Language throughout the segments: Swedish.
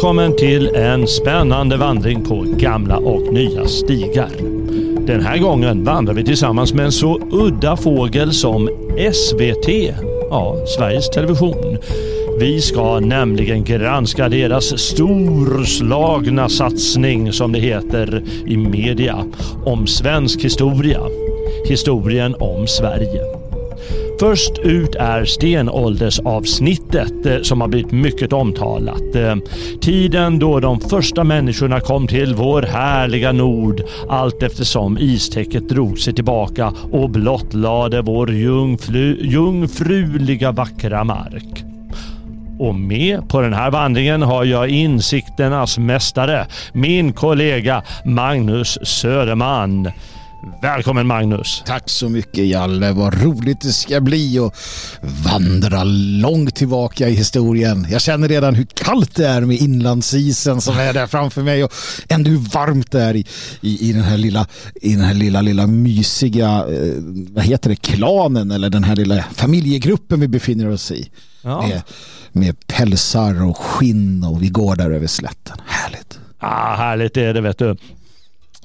Välkommen till en spännande vandring på gamla och nya stigar. Den här gången vandrar vi tillsammans med en så udda fågel som SVT, ja, Sveriges Television. Vi ska nämligen granska deras storslagna satsning, som det heter i media, om svensk historia. Historien om Sverige. Först ut är stenåldersavsnittet eh, som har blivit mycket omtalat. Eh, tiden då de första människorna kom till vår härliga nord allt eftersom istäcket drog sig tillbaka och blottlade vår jungfru, jungfruliga vackra mark. Och med på den här vandringen har jag insikternas mästare, min kollega Magnus Söderman. Välkommen Magnus! Tack så mycket Jalle, vad roligt det ska bli att vandra långt tillbaka i historien. Jag känner redan hur kallt det är med inlandsisen som är där framför mig och ändå hur varmt det är i, i, i den här lilla, i den här lilla, lilla mysiga, eh, vad heter det, klanen eller den här lilla familjegruppen vi befinner oss i. Ja. Med, med pälsar och skinn och vi går där över slätten. Härligt. Ah, härligt är det vet du.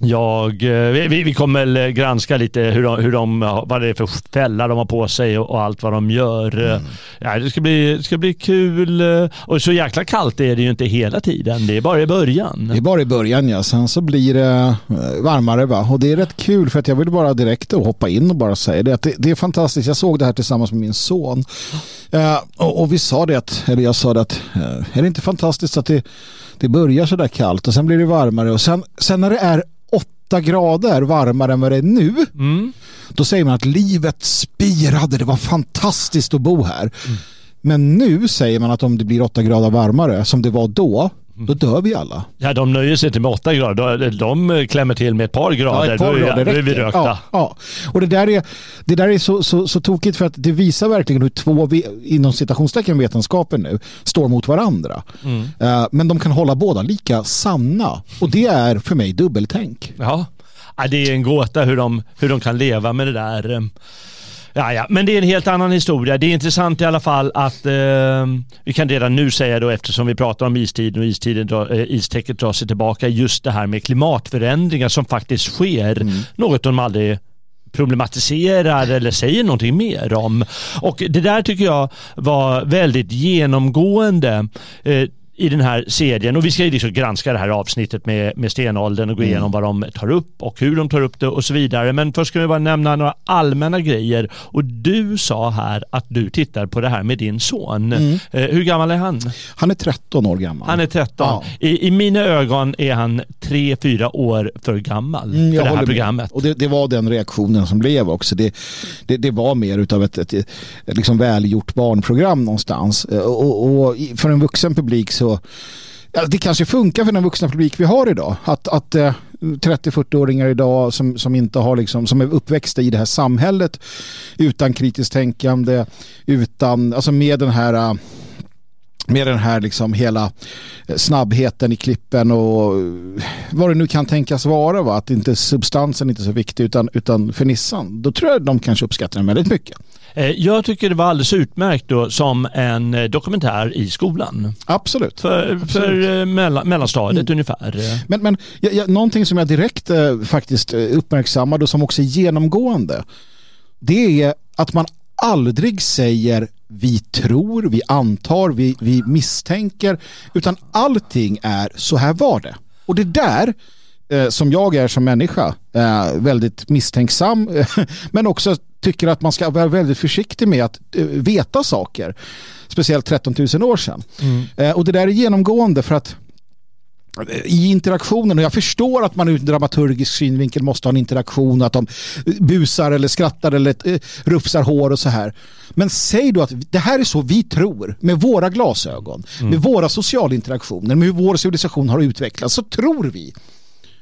Jag, eh, vi, vi kommer granska lite hur de, hur de, vad det är för fällar de har på sig och, och allt vad de gör. Mm. Ja, det, ska bli, det ska bli kul. Och så jäkla kallt är det ju inte hela tiden. Det är bara i början. Det är bara i början ja. Sen så blir det eh, varmare va. Och det är rätt kul för att jag vill bara direkt hoppa in och bara säga det. Att det, det är fantastiskt. Jag såg det här tillsammans med min son. Uh, och, och, vi sa det, att, eller jag sa det att uh, är det inte fantastiskt att det, det börjar så där kallt och sen blir det varmare och sen, sen när det är 8 grader varmare än vad det är nu. Mm. Då säger man att livet spirade, det var fantastiskt att bo här. Mm. Men nu säger man att om det blir 8 grader varmare som det var då, då dör vi alla. Ja, de nöjer sig inte med 8 grader. De klämmer till med ett par grader. Ja, ett par då, grader då är vi rökta. Ja, ja. Och det där är, det där är så, så, så tokigt för att det visar verkligen hur två, inom citationstecken vetenskapen nu, står mot varandra. Mm. Uh, men de kan hålla båda lika sanna. Och det är för mig dubbeltänk. Ja, det är en gåta hur de, hur de kan leva med det där. Ja, ja, men det är en helt annan historia. Det är intressant i alla fall att eh, vi kan redan nu säga då eftersom vi pratar om istiden och istiden dra, eh, istäcket drar sig tillbaka just det här med klimatförändringar som faktiskt sker. Mm. Något de aldrig problematiserar eller säger någonting mer om. Och det där tycker jag var väldigt genomgående. Eh, i den här serien och vi ska ju liksom granska det här avsnittet med, med stenåldern och gå mm. igenom vad de tar upp och hur de tar upp det och så vidare. Men först ska vi bara nämna några allmänna grejer och du sa här att du tittar på det här med din son. Mm. Eh, hur gammal är han? Han är 13 år gammal. Han är 13. Ja. I, I, mina ögon är han 3-4 år för gammal mm, för det här programmet. Och det, det, var den reaktionen som blev också. Det, det, det var mer utav ett, ett, ett, ett liksom välgjort barnprogram någonstans. Eh, och, och, för en vuxen publik så så ja, det kanske funkar för den vuxna publik vi har idag. Att, att eh, 30-40-åringar idag som, som inte har liksom, som är uppväxta i det här samhället utan kritiskt tänkande, utan, alltså med den här eh, med den här liksom hela eh, snabbheten i klippen och vad det nu kan tänkas vara. Va? Att inte substansen inte är så viktig utan, utan fernissan. Då tror jag de kanske uppskattar den väldigt mycket. Eh, jag tycker det var alldeles utmärkt då, som en eh, dokumentär i skolan. Absolut. För, Absolut. för eh, mellan, mellanstadiet mm. ungefär. Men, men jag, jag, någonting som jag direkt eh, faktiskt uppmärksammade och som också är genomgående det är att man aldrig säger vi tror, vi antar, vi, vi misstänker utan allting är så här var det. Och det där eh, som jag är som människa eh, väldigt misstänksam men också tycker att man ska vara väldigt försiktig med att uh, veta saker. Speciellt 13 000 år sedan. Mm. Uh, och det där är genomgående för att i interaktionen och jag förstår att man ur dramaturgisk synvinkel måste ha en interaktion att de busar eller skrattar eller eh, rufsar hår och så här. Men säg då att det här är så vi tror med våra glasögon, mm. med våra sociala interaktioner, med hur vår civilisation har utvecklats så tror vi.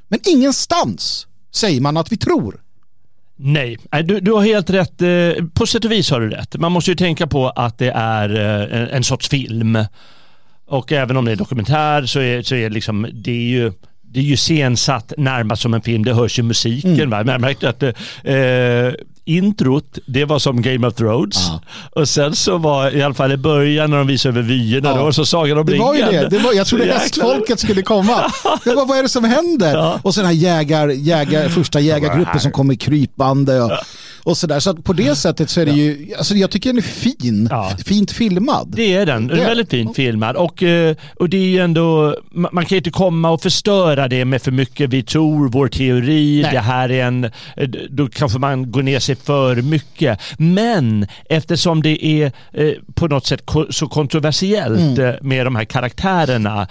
Men ingenstans säger man att vi tror. Nej, du, du har helt rätt. Eh, på sätt och vis har du rätt. Man måste ju tänka på att det är eh, en sorts film. Och även om det är dokumentär så är, så är liksom, det är ju det är ju scensatt närmast som en film, det hörs ju musiken. Mm. Va? Men jag märkte att eh, introt, det var som Game of Thrones. Ja. Och sen så var i alla fall i början när de visade över vyerna, ja. då så Sagan om ringen. Det var ju det. det var, jag trodde hästfolket skulle komma. Det var, vad är det som händer? Ja. Och sen här jägar, jägar, första jägargruppen som kommer krypande. Och, och sådär. Så på det sätt så är det ju, alltså jag tycker den är fin, ja. fint filmad. Det är den, är väldigt fint filmad och, eh, och det är ju ändå, man kan ju inte komma och förstöra det med för mycket vi tror, vår teori, Nej. det här är en, eh, då kanske man går ner sig för mycket. Men eftersom det är eh, på något sätt så kontroversiellt mm. med de här karaktärerna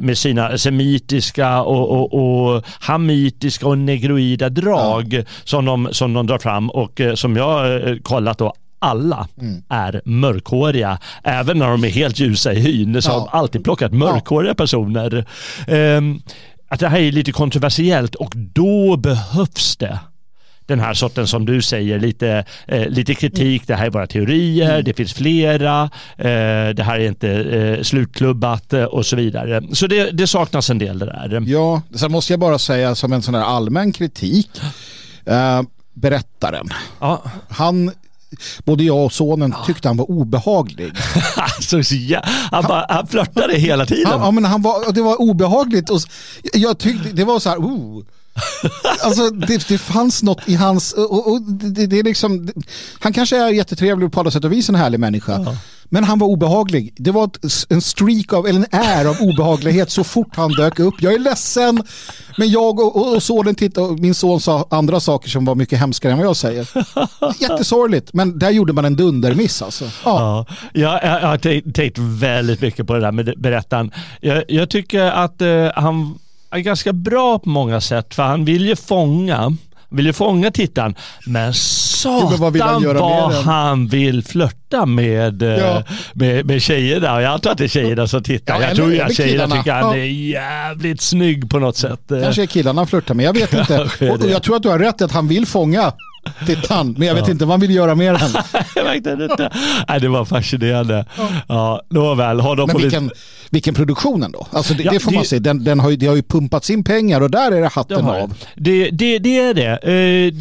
med sina semitiska och, och, och hamitiska och negroida drag ja. som, de, som de drar fram och och eh, som jag eh, kollat då alla mm. är mörkhåriga. Även när de är helt ljusa i hyn så ja. har de alltid plockat mörkhåriga personer. Um, att det här är lite kontroversiellt och då behövs det den här sorten som du säger, lite, eh, lite kritik, det här är bara teorier, mm. det finns flera, eh, det här är inte eh, slutklubbat eh, och så vidare. Så det, det, saknas en del det där. Ja, sen måste jag bara säga som en sån här allmän kritik, eh, berättaren. Ja. Han både jag och sonen tyckte han var obehaglig. alltså, ja, han, bara, han flörtade hela tiden. Ja, men han var, det var obehagligt. Och jag tyckte, det var så här, oh. Alltså det, det fanns något i hans, och, och det, det, är liksom, han kanske är jättetrevlig på alla sätt och vis en härlig människa. Ja. Men han var obehaglig. Det var en streak av, eller en är av obehaglighet så fort han dök upp. Jag är ledsen, men jag och, och sonen tittade och min son sa andra saker som var mycket hemskare än vad jag säger. Jättesorgligt, men där gjorde man en dundermiss alltså. Ja. Ja, jag, jag har tänkt väldigt mycket på det där med berättaren. Jag, jag tycker att uh, han är ganska bra på många sätt, för han vill ju fånga vill ju fånga tittaren. Men satan jo, vad, han, vad han vill flörta med, eh, ja. med, med tjejerna. Och jag antar att det är tjejerna som tittar. Ja, jag tror ju att tjejerna tycker han är jävligt snygg på något sätt. Kanske är killarna han flörtar med, jag vet inte. och jag tror att du har rätt att han vill fånga Tittan, men jag vet inte vad han vill göra med den. Nej, det var fascinerande. Ja, ja nåväl. Har de men vilken, vilken produktion ändå. Alltså det, ja, det får det, man se. Den, den har ju, det har ju pumpats in pengar och där är det hatten de av. Det, det, det är det. Eh,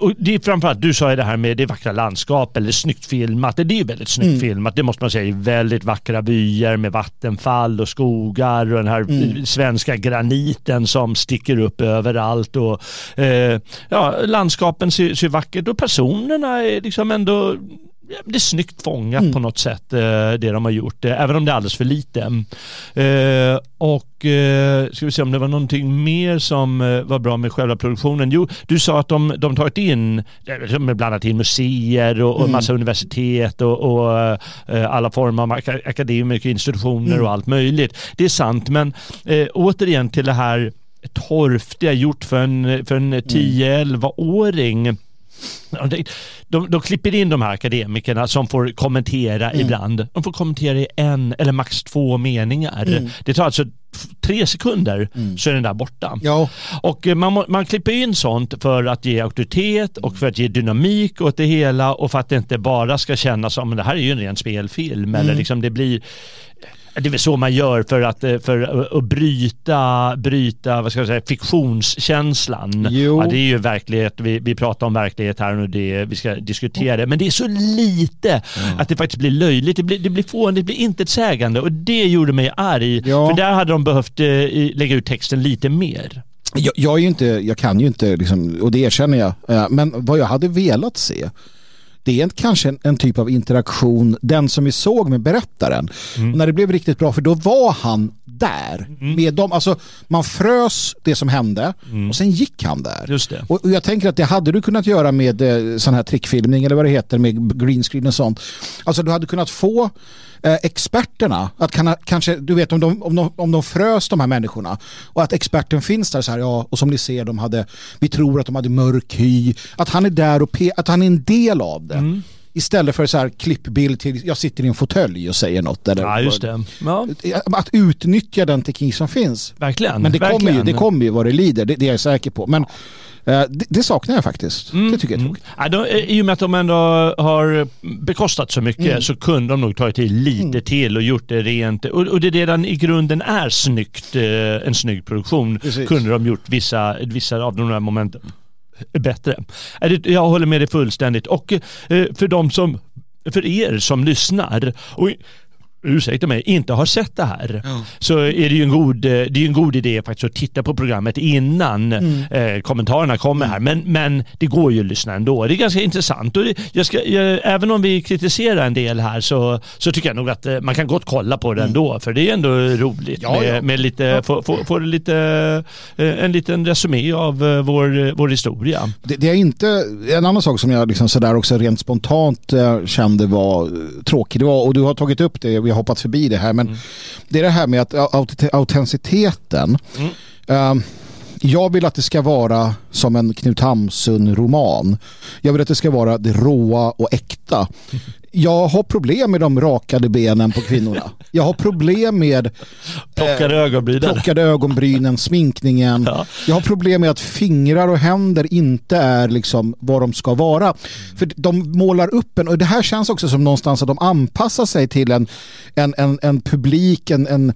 och det är framförallt, du sa ju det här med det vackra landskap eller snyggt filmat. Det är ju väldigt snyggt mm. filmat, det måste man säga. Väldigt vackra vyer med vattenfall och skogar och den här mm. svenska graniten som sticker upp överallt. Och, eh, ja, landskapen ser, ser vackert och personerna är liksom ändå det är snyggt fångat mm. på något sätt eh, det de har gjort, eh, även om det är alldeles för lite. Eh, och ska vi se om det var någonting mer som var bra med själva produktionen. Jo, du sa att de, de tagit in, bland annat in museer och, och mm. massa universitet och, och alla former av akademiska institutioner mm. och allt möjligt. Det är sant, men återigen till det här torftiga gjort för en, för en 10-11-åring mm. De, de, klipper in de här akademikerna som får kommentera mm. ibland. De får kommentera i en eller max två meningar. Mm. Det tar alltså tre sekunder mm. så är den där borta. Ja. Och eh, man, man klipper in sånt för att ge auktoritet och för att ge dynamik åt det hela och för att det inte bara ska kännas som det här är ju en ren spelfilm eller mm. liksom det blir det är väl så man gör för att, eh, för att bryta, bryta vad ska jag säga, fiktionskänslan. Ja, det är ju verklighet, vi, vi pratar om verklighet här och det, vi ska diskutera det. Men det är så lite mm. att det faktiskt blir löjligt. Det blir, det blir fånigt, det blir intetsägande och det gjorde mig arg. Ja. För där hade de behövt eh, lägga ut texten lite mer. Jag, jag, är inte, jag kan ju inte, liksom, och det erkänner jag, eh, men vad jag hade velat se det är kanske en, en, typ av interaktion, den som vi såg med berättaren. Mm. Och när det blev riktigt bra, för då var han där mm. med dem. Alltså, man frös det som hände mm. och sen gick han där. Just det. Och, och, jag tänker att det hade du kunnat göra med eh, sån här trickfilmning eller vad det heter med greenscreen och sånt. Alltså du hade kunnat få eh, experterna, att kan, kanske, du vet om de, om, de, om de frös de här människorna och att experten finns där så här, ja, och som ni ser, de hade, vi tror att de hade mörk hy, att han är där och pe, att han är en del av det. Mm. Istället för så här klippbild till jag sitter i en fåtölj och säger något. Eller, ja, just det. Ja. Att utnyttja den teknik som finns. Verkligen. Men det verkligen. kommer ju, det kommer ju vad det lider, det, det är jag säker på. Men Eh, det, det, saknar jag faktiskt. Mm. Det tycker jag är tråkigt. Mm. Ja, de, eh, I och med att de ändå har bekostat så mycket mm. så kunde de nog tagit till lite mm. till och gjort det rent. Och, och det redan i grunden är snyggt, eh, en snygg produktion. Precis. Kunde de gjort vissa, vissa av de här momenten bättre. Jag håller med dig fullständigt. Och eh, för de som för er som lyssnar. Och ursäkta mig, inte har sett det här ja. så är det ju en god, eh, det är en god idé faktiskt att titta på programmet innan mm. eh, kommentarerna kommer här. Men, men det går ju att lyssna ändå. Det är ganska intressant. Och det, jag ska, jag, även om vi kritiserar en del här så, så tycker jag nog att eh, man kan gott kolla på det mm. ändå. För det är ändå roligt ja, med, ja. med lite, få, få, få lite, eh, en liten resumé av vår, vår historia. Det, det, är inte, en annan sak som jag liksom sådär också rent spontant kände var tråkig. Det var, och du har tagit upp det vi har hoppat förbi det här, men mm. det är det här med att autenticiteten. Mm. Um, jag vill att det ska vara som en Knut Hamsun-roman. Jag vill att det ska vara det råa och äkta jag har problem med de rakade benen på kvinnorna. Jag har problem med plockade eh, ögonbrynen, plockade ögonbrynen sminkningen. Ja. Jag har problem med att fingrar och händer inte är liksom vad de ska vara. För de målar upp en, och det här känns också som någonstans att de anpassar sig till en, en, en, en publik, en, en,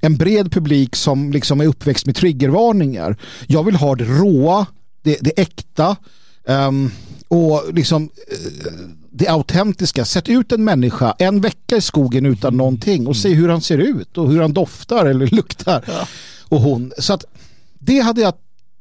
en bred publik som liksom är uppväxt med triggervarningar. Jag vill ha det råa, det, det äkta um, och liksom uh, det autentiska. Sätt ut en människa en vecka i skogen utan någonting och se hur han ser ut och hur han doftar eller luktar. Ja. Och hon. Så att det hade jag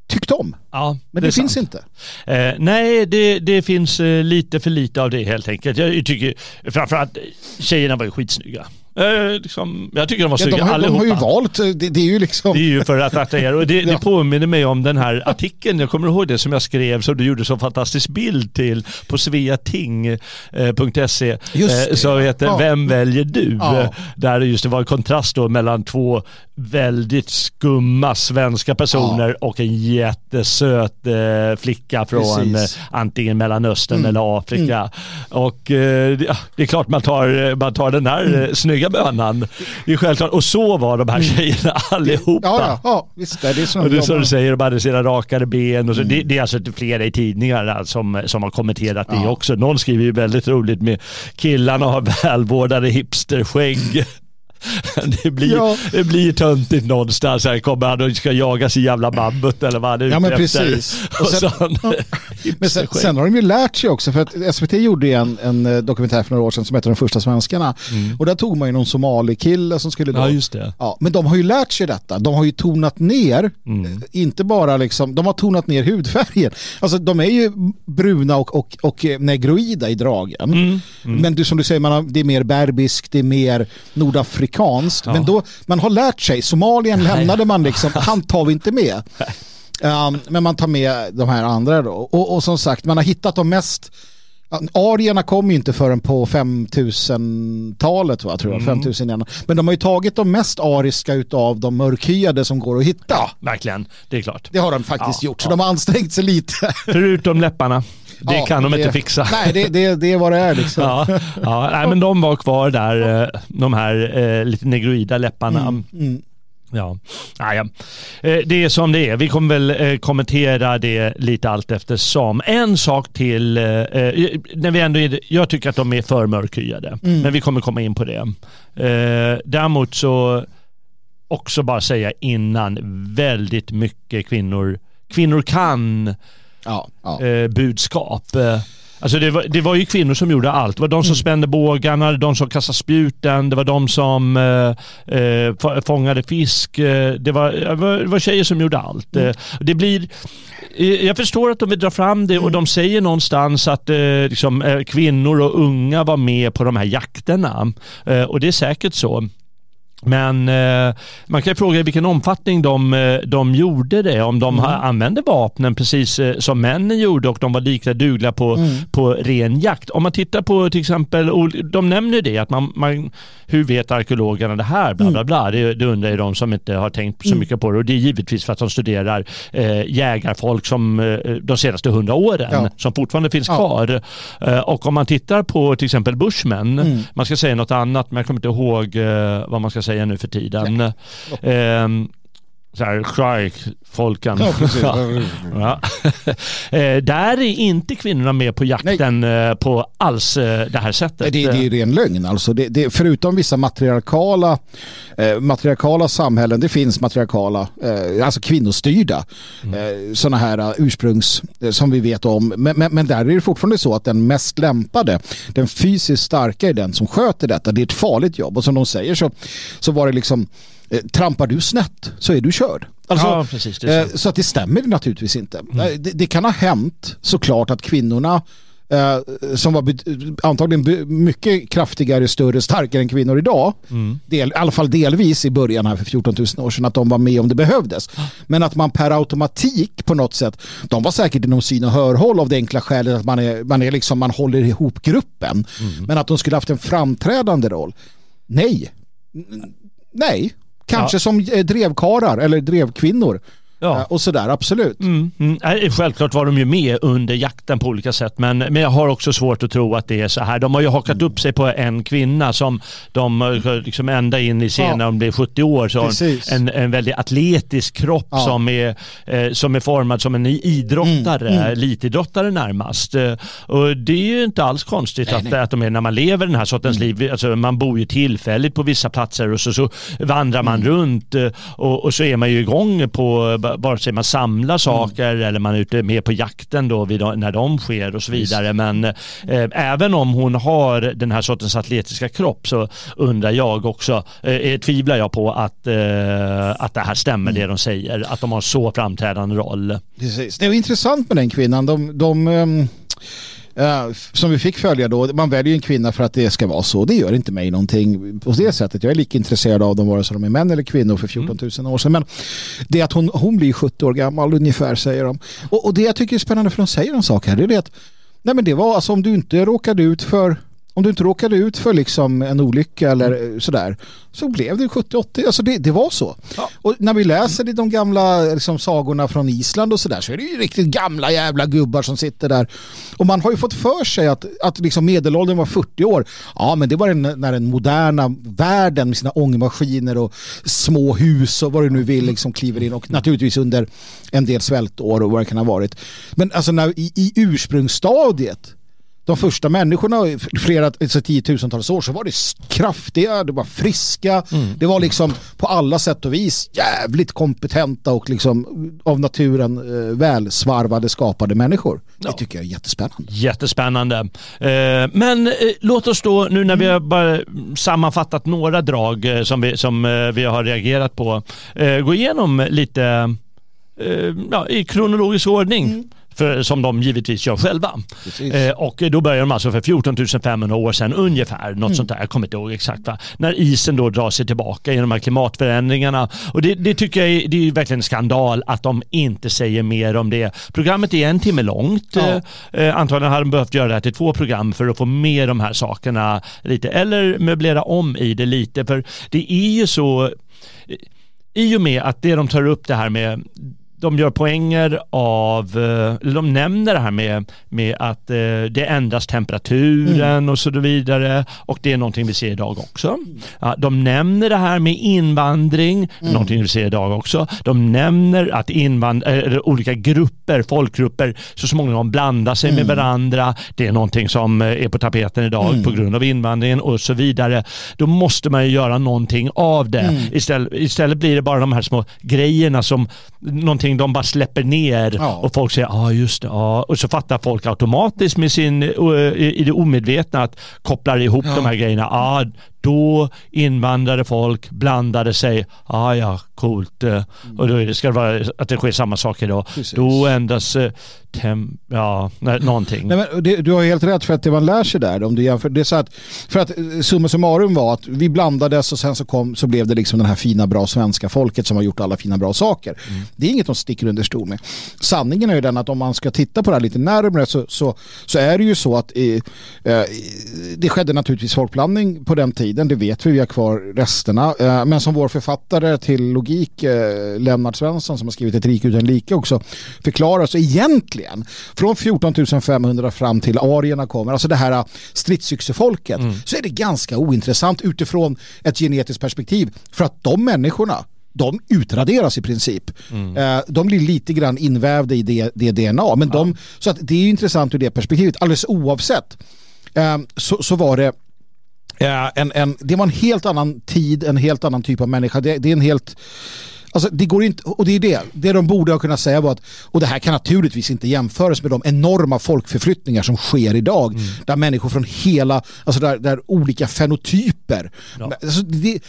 tyckt om. Ja, Men det, det finns inte. Eh, nej, det, det finns eh, lite för lite av det helt enkelt. Jag tycker framförallt tjejerna var ju skitsnygga. Eh, liksom, jag tycker de var snygga ja, de har, allihopa. De har ju valt, det, det, är ju liksom... Det är ju för att attrahera och det, ja. det påminner mig om den här artikeln, jag kommer ihåg det som jag skrev som du gjorde så fantastisk bild till på sveating.se eh, som heter ja. Vem väljer du? Ja. Där just det var en kontrast då mellan två väldigt skumma svenska personer och en jättesöt eh, flicka från eh, antingen Mellanöstern mm. eller Afrika. Mm. Och eh, det är klart man tar, man tar den här mm. snygga snygga bönan. Det är självklart. Och så var de här mm. tjejerna allihopa. Ja, ja, ja visst. Det är, som och det är som du säger, de hade sina rakade ben. Och så. Mm. Det, det, är alltså flera i tidningar som, som har kommenterat ja. det också. Någon skriver ju väldigt roligt med killarna har välvårdade hipsterskägg. Det blir, ja. det blir töntigt någonstans. Här kommer han och ska jaga sin jävla mammut eller vad han är Ja men precis. Och sen, ja. Men sen, sen, har de ju lärt sig också för att SVT gjorde en, en eh, dokumentär för några år sedan som heter De första svenskarna. Mm. Och där tog man ju någon somali-kille som skulle då... Ja just det. Ja, men de har ju lärt sig detta. De har ju tonat ner, mm. Eh, inte bara liksom, de har tonat ner hudfärgen. Alltså de är ju bruna och, och, och negroida i dragen. Mm. mm. Men du, som du säger, man har, det är mer berbisk, det är mer nordafrikanskt amerikanskt. Ja. Men då, man har lärt sig. Somalien lämnade man liksom, han tar vi inte med. Um, men man tar med de här andra då. Och, och som sagt, man har hittat de mest Arierna kom ju inte förrän på 5000-talet va, tror jag. Mm. 5000 igen. Men de har ju tagit de mest ariska utav de mörkhyade som går att hitta. Ja, verkligen. Det är klart. Det har de faktiskt ja, gjort. Så ja. de har ansträngt sig lite. Förutom läpparna. Det ja, kan de det, inte fixa. Nej, det, det, det är vad det är liksom. ja, ja, nej, men de var kvar där, eh, de här eh, lite negroida läpparna. Mm, mm. Ja, ja, ja. Eh, det är som det är. Vi kommer väl kommentera det lite allt eftersom. En sak till, när vi ändå är, jag tycker att de är för mörkhyade, mm. men vi kommer komma in på det. Däremot så också bara säga innan, väldigt mycket kvinnor, kvinnor kan ja, ja. Eh, budskap. Eh, alltså det var, det var ju kvinnor som gjorde allt. Det var de som mm. spände bågarna, de som kastade spjuten, det var de som eh, eh fångade fisk. Det var, det var tjejer som gjorde allt. Mm. Det blir jag förstår att de vill dra fram det och de säger någonstans att eh, liksom, eh, kvinnor och unga var med på de här jakterna. Eh, och det är säkert så. Men eh, man kan fråga i vilken omfattning de, eh, de gjorde det. Om de mm. använde vapnen precis eh, som männen gjorde och de var lika dugliga på, mm. på ren jakt. Om man tittar på till exempel, de nämner det att man, man hur vet arkeologerna det här? Bla, bla, mm. bla. Det, det undrar ju de som inte har tänkt så mm. mycket på det och det är givetvis för att de studerar eh, jägarfolk som eh, de senaste hundra åren ja. som fortfarande finns ja. kvar. Eh, och om man tittar på till exempel Bushmen, mm. man ska säga något annat men jag kommer inte ihåg eh, vad man ska säga nu för tiden. Ja så här, Shrike-folken. Ja, ja. Eh, där är inte kvinnorna med på jakten Nej. Eh, på alls eh, det här sättet. Det, det är ren lögn. Alltså det, det, förutom vissa matriarkala, eh, matriarkala samhällen, det finns matriarkala, eh, alltså kvinnostyrda mm. eh, sådana här ursprungs som vi vet om. Men, men, men, där är det fortfarande så att den mest lämpade, den fysiskt starka är den som sköter detta. Det är ett farligt jobb och som de säger så, så var det liksom trampar du snett så är du körd. Alltså, ja, precis, så. Eh, så. att det stämmer naturligtvis inte. Mm. Eh, det, det, kan ha hänt såklart att kvinnorna som var antagligen mycket kraftigare, större, starkare än kvinnor idag. Mm. Del, I alla fall delvis i början här för 14 000 år sedan att de var med om det behövdes. Men att man per automatik på något sätt, de var säkert inom syn och hörhåll av det enkla skälet att man, är, man, är liksom, man håller ihop gruppen. Mm. Men att de skulle haft en framträdande roll. Nej. Nej, Kanske ja. som eh, drevkarar eller drevkvinnor. Ja. Eh, och sådär, absolut. Mm, mm. Självklart var de ju med under jakten på olika sätt men, men jag har också svårt att tro att det är så här. De har ju hakat upp sig på en kvinna som de eh, liksom ända in i scenen ja. de blir 70 år så en, en väldigt atletisk kropp ja. som, är, eh, som är formad som en idrottare, mm. mm. elitidrottare närmast. Och det är ju inte alls konstigt nej, att, nej. att de är när man lever den här sortens mm. liv. Alltså man bor ju tillfälligt på vissa platser och så, så vandrar man mm. runt och, och så är man ju igång på vare sig man samlar saker mm. eller man är ute med på jakten då vid, när de sker och så vidare. Just. Men eh, även om hon har den här sortens atletiska kropp så undrar jag också, eh, tvivlar jag på att, eh, att det här stämmer mm. det de säger, att de har så framträdande roll. Precis. Det är intressant med den kvinnan. De, de um Uh, som vi fick följa då, man väljer en kvinna för att det ska vara så. Det gör inte mig någonting på det sättet. Jag är lika intresserad av dem vare sig de är män eller kvinnor för 14 000 år sedan. Men det är att hon, hon blir 70 år gammal ungefär säger de. Och, och det jag tycker är spännande för de säger en sak här, det är det att nej men det var alltså om du inte råkade ut för om du inte råkade ut för liksom en olycka eller sådär så blev det 70-80. Alltså det, det var så. Ja. Och när vi läser i de gamla liksom, sagorna från Island och sådär så är det ju riktigt gamla jävla gubbar som sitter där. Och man har ju fått för sig att, att liksom medelåldern var 40 år. Ja, men det var den, när den moderna världen med sina ångmaskiner och små hus och vad du nu vill liksom kliver in och naturligtvis under en del svältår och vad det kan ha varit. Men alltså när, i, i ursprungsstadiet de första människorna, flera alltså tiotusentals år, så var det kraftiga, det var friska, mm. det var liksom på alla sätt och vis jävligt kompetenta och liksom av naturen eh, välsvarvade, skapade människor. Ja. Det tycker jag är jättespännande. Jättespännande. Eh, men eh, låt oss då, nu när vi har bara sammanfattat några drag eh, som, vi, som eh, vi har reagerat på, eh, gå igenom lite ja, i kronologisk ordning. Mm för, som de givetvis gör själva. Eh, och då börjar de alltså för 14 500 år sedan ungefär, något mm. sånt där, jag kommer inte ihåg exakt, va? när isen då drar sig tillbaka genom de här klimatförändringarna. Och det, det tycker jag är, det är verkligen en skandal att de inte säger mer om det. Programmet är en timme långt. Ja. Eh, antagligen hade de behövt göra det här till två program för att få med de här sakerna lite, eller möblera om i det lite, för det är ju så i och med att det de tar upp det här med de gör poänger av, eh, eller de nämner det här med, med att eh, det ändras temperaturen mm. och så vidare och det är någonting vi ser idag också. De nämner det här med invandring, mm. någonting vi ser idag också. De nämner att invand äh, olika grupper, folkgrupper så småningom blandar sig mm. med varandra. Det är någonting som är på tapeten idag mm. på grund av invandringen och så vidare. Då måste man ju göra någonting av det. Mm. Istället, istället blir det bara de här små grejerna som någonting någonting de bara släpper ner ja. och folk säger ja ah, just det, ah. och så fattar folk automatiskt med sin, uh, i det omedvetna att kopplar ihop ja. de här grejerna. Ah, då invandrade folk blandade sig. Ah, ja, coolt. Mm. Och då ska det vara att det sker samma sak idag. Precis. Då ändras eh, tem, ja, nej, någonting. Nej, men det, du har helt rätt för att det man lär sig där. Om du jämför, det är så att, för att eh, summa summarum var att vi blandades och sen så, kom, så blev det liksom den här fina bra svenska folket som har gjort alla fina bra saker. Mm. Det är inget de sticker under stol med. Sanningen är ju den att om man ska titta på det här lite närmare så, så, så är det ju så att eh, eh, det skedde naturligtvis folkblandning på den tiden. Det vet vi, vi har kvar resterna. Eh, men som vår författare till logik, eh, Lennart Svensson som har skrivit ett rik utan lika också förklarar så egentligen. Från 14 500 fram till arierna kommer, alltså det här stridsyxefolket, mm. så är det ganska ointressant utifrån ett genetiskt perspektiv. För att de människorna, de utraderas i princip. Mm. Eh, de blir lite grann invävda i det, det DNA. Men ja. de, så att det är intressant ur det perspektivet. Alldeles oavsett eh, så, så var det eh, en, en, det var en helt annan tid, en helt annan typ av människa. Det, det är en helt Alltså det går inte, och det är det, det de borde ha kunnat säga var att, och det här kan naturligtvis inte jämföras med de enorma folkförflyttningar som sker idag, mm. där människor från hela, alltså där, där olika fenotyper. Ja. Alltså det,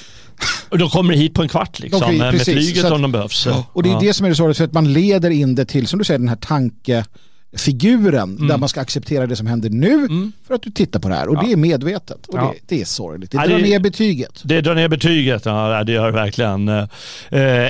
och de kommer hit på en kvart liksom, de, med flyget att, om de behövs. Och det är ja. det som är det sorgliga, för att man leder in det till, som du säger, den här tanke figuren mm. där man ska acceptera det som händer nu mm. för att du tittar på det här. Och ja. det är medvetet. Och ja. det, det, är sorgligt. Det drar ner betyget. Det drar ner betyget, ja det gör det verkligen. Uh,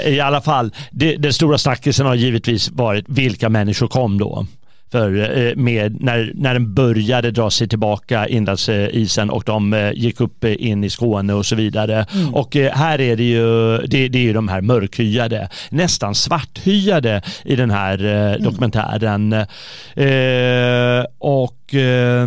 I alla fall, det, den stora snackisen har givetvis varit vilka människor kom då för eh, med, när, när den började dra sig tillbaka inlandsisen och de eh, gick upp in i Skåne och så vidare. Mm. Och eh, här är det ju, det, det är ju de här mörkhyade, nästan svarthyade i den här mm. dokumentären. Eh, och eh,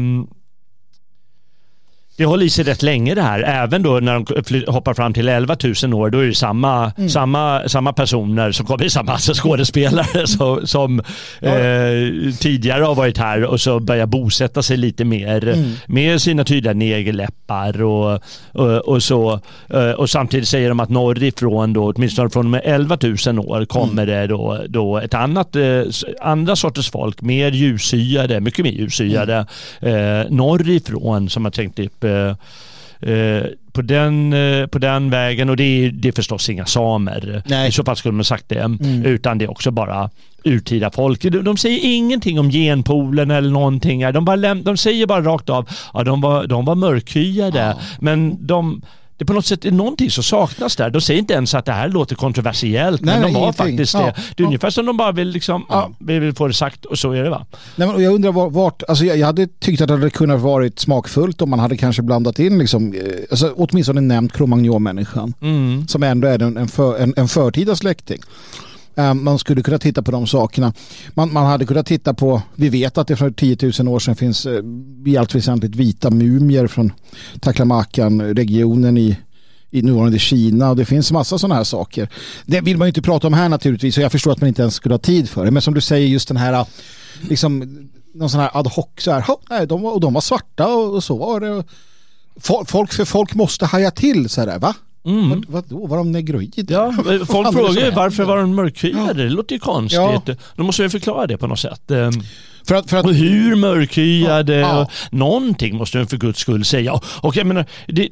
det håller i sig rätt länge det här. Även då när de hoppar fram till 11 000 år, då är det samma, mm. samma, samma personer som kommer, samma alltså skådespelare som, som ja. eh, tidigare har varit här och så börjar bosätta sig lite mer mm. med sina tydliga negerläppar och, och, och, så. Eh, och samtidigt säger de att norrifrån då, åtminstone från 11 000 år kommer mm. det då, då ett annat, eh, andra sorters folk, mer ljushyade, mycket mer ljushyade mm. eh, norrifrån som har tänkt upp Eh, eh, på, den, eh, på den vägen och det är, det är förstås inga samer. Nej. I så fall skulle man sagt det. Mm. Utan det är också bara urtida folk. De, de, säger ingenting om genpoolen eller någonting. De, bara de säger bara rakt av, ja de var, de var mörkhyade. Ja. Men de det på något sätt är någonting som saknas där. De säger inte ens att det här låter kontroversiellt, Nej, men de var faktiskt det. Ja. Det är ja. ungefär som de bara vill, liksom, ja. vi vill få det sagt och så är det va? Nej, men jag undrar vart, alltså jag, jag hade tyckt att det hade kunnat varit smakfullt om man hade kanske blandat in, liksom, eh, alltså, åtminstone nämnt Cro-Magnon-människan, mm. som ändå är en, en, för, en, en förtida släkting. Eh, man skulle kunna titta på de sakerna. Man, man hade kunnat titta på, vi vet att det för 10 000 år sedan finns eh, i allt väsentligt vita mumier från Taklamakan-regionen i i nuvarande Kina och det finns massa sådana här saker. Det vill man ju inte prata om här naturligtvis och jag förstår att man inte ens skulle ha tid för det. Men som du säger just den här eh, liksom någon sån här ad hoc så här, nej, de, och de var svarta och, och så var det. Folk, för folk måste haja till så här, va? Mm. Vad, vadå, var de negroider? Ja, folk frågar ju varför var de mörkhyade? Det låter ju konstigt. Ja. Då måste vi förklara det på något sätt. Ehm, för att, för att... Och hur mörkhyade? Ja, ja. Någonting måste de för guds skull säga. Och jag menar, det,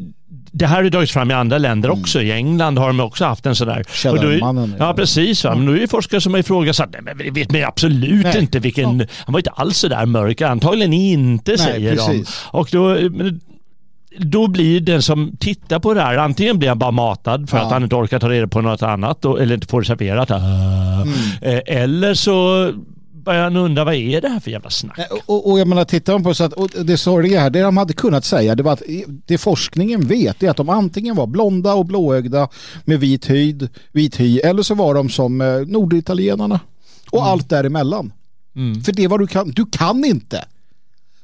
det här har dragits fram i andra länder mm. också. I England har de också haft en sådär. Källarmannen. Ja, precis. Va? Men då är det forskare som har ifrågasatt, nej men vi vet man absolut nej. inte vilken, ja. han var inte alls sådär mörk. Antagligen inte nej, säger precis. de. Och då, då blir den som tittar på det här, antingen blir han bara matad för ja. att han inte orkar ta reda på något annat eller inte får det serverat. Mm. Eh, eller så börjar han undra vad är det här för jävla snack? Och, och jag menar, tittar man på så att och det sorgliga här, det de hade kunnat säga, det var att det forskningen vet är att de antingen var blonda och blåögda med vit hyd, vit hy, eller så var de som eh, norditalienarna. Och mm. allt däremellan. Mm. För det vad du kan, du kan inte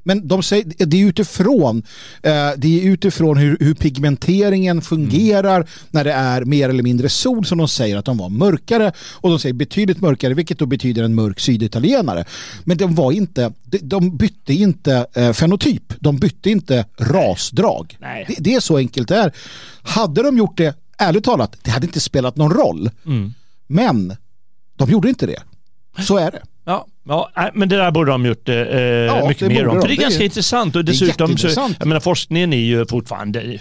men de säger, det är utifrån, eh, det är utifrån hur, hur pigmenteringen fungerar mm. när det är mer eller mindre sol som de säger att de var mörkare och de säger betydligt mörkare vilket då betyder en mörk syditalienare. Men de var inte, de bytte inte eh, fenotyp, de bytte inte rasdrag. Det, det, är så enkelt det är. Hade de gjort det, ärligt talat, det hade inte spelat någon roll. Mm. Men de gjorde inte det. Så är det. Ja, ja, men det där borde de gjort eh, ja, mycket mer om. För det är ganska det är, intressant och dessutom så, jag menar forskningen är ju fortfarande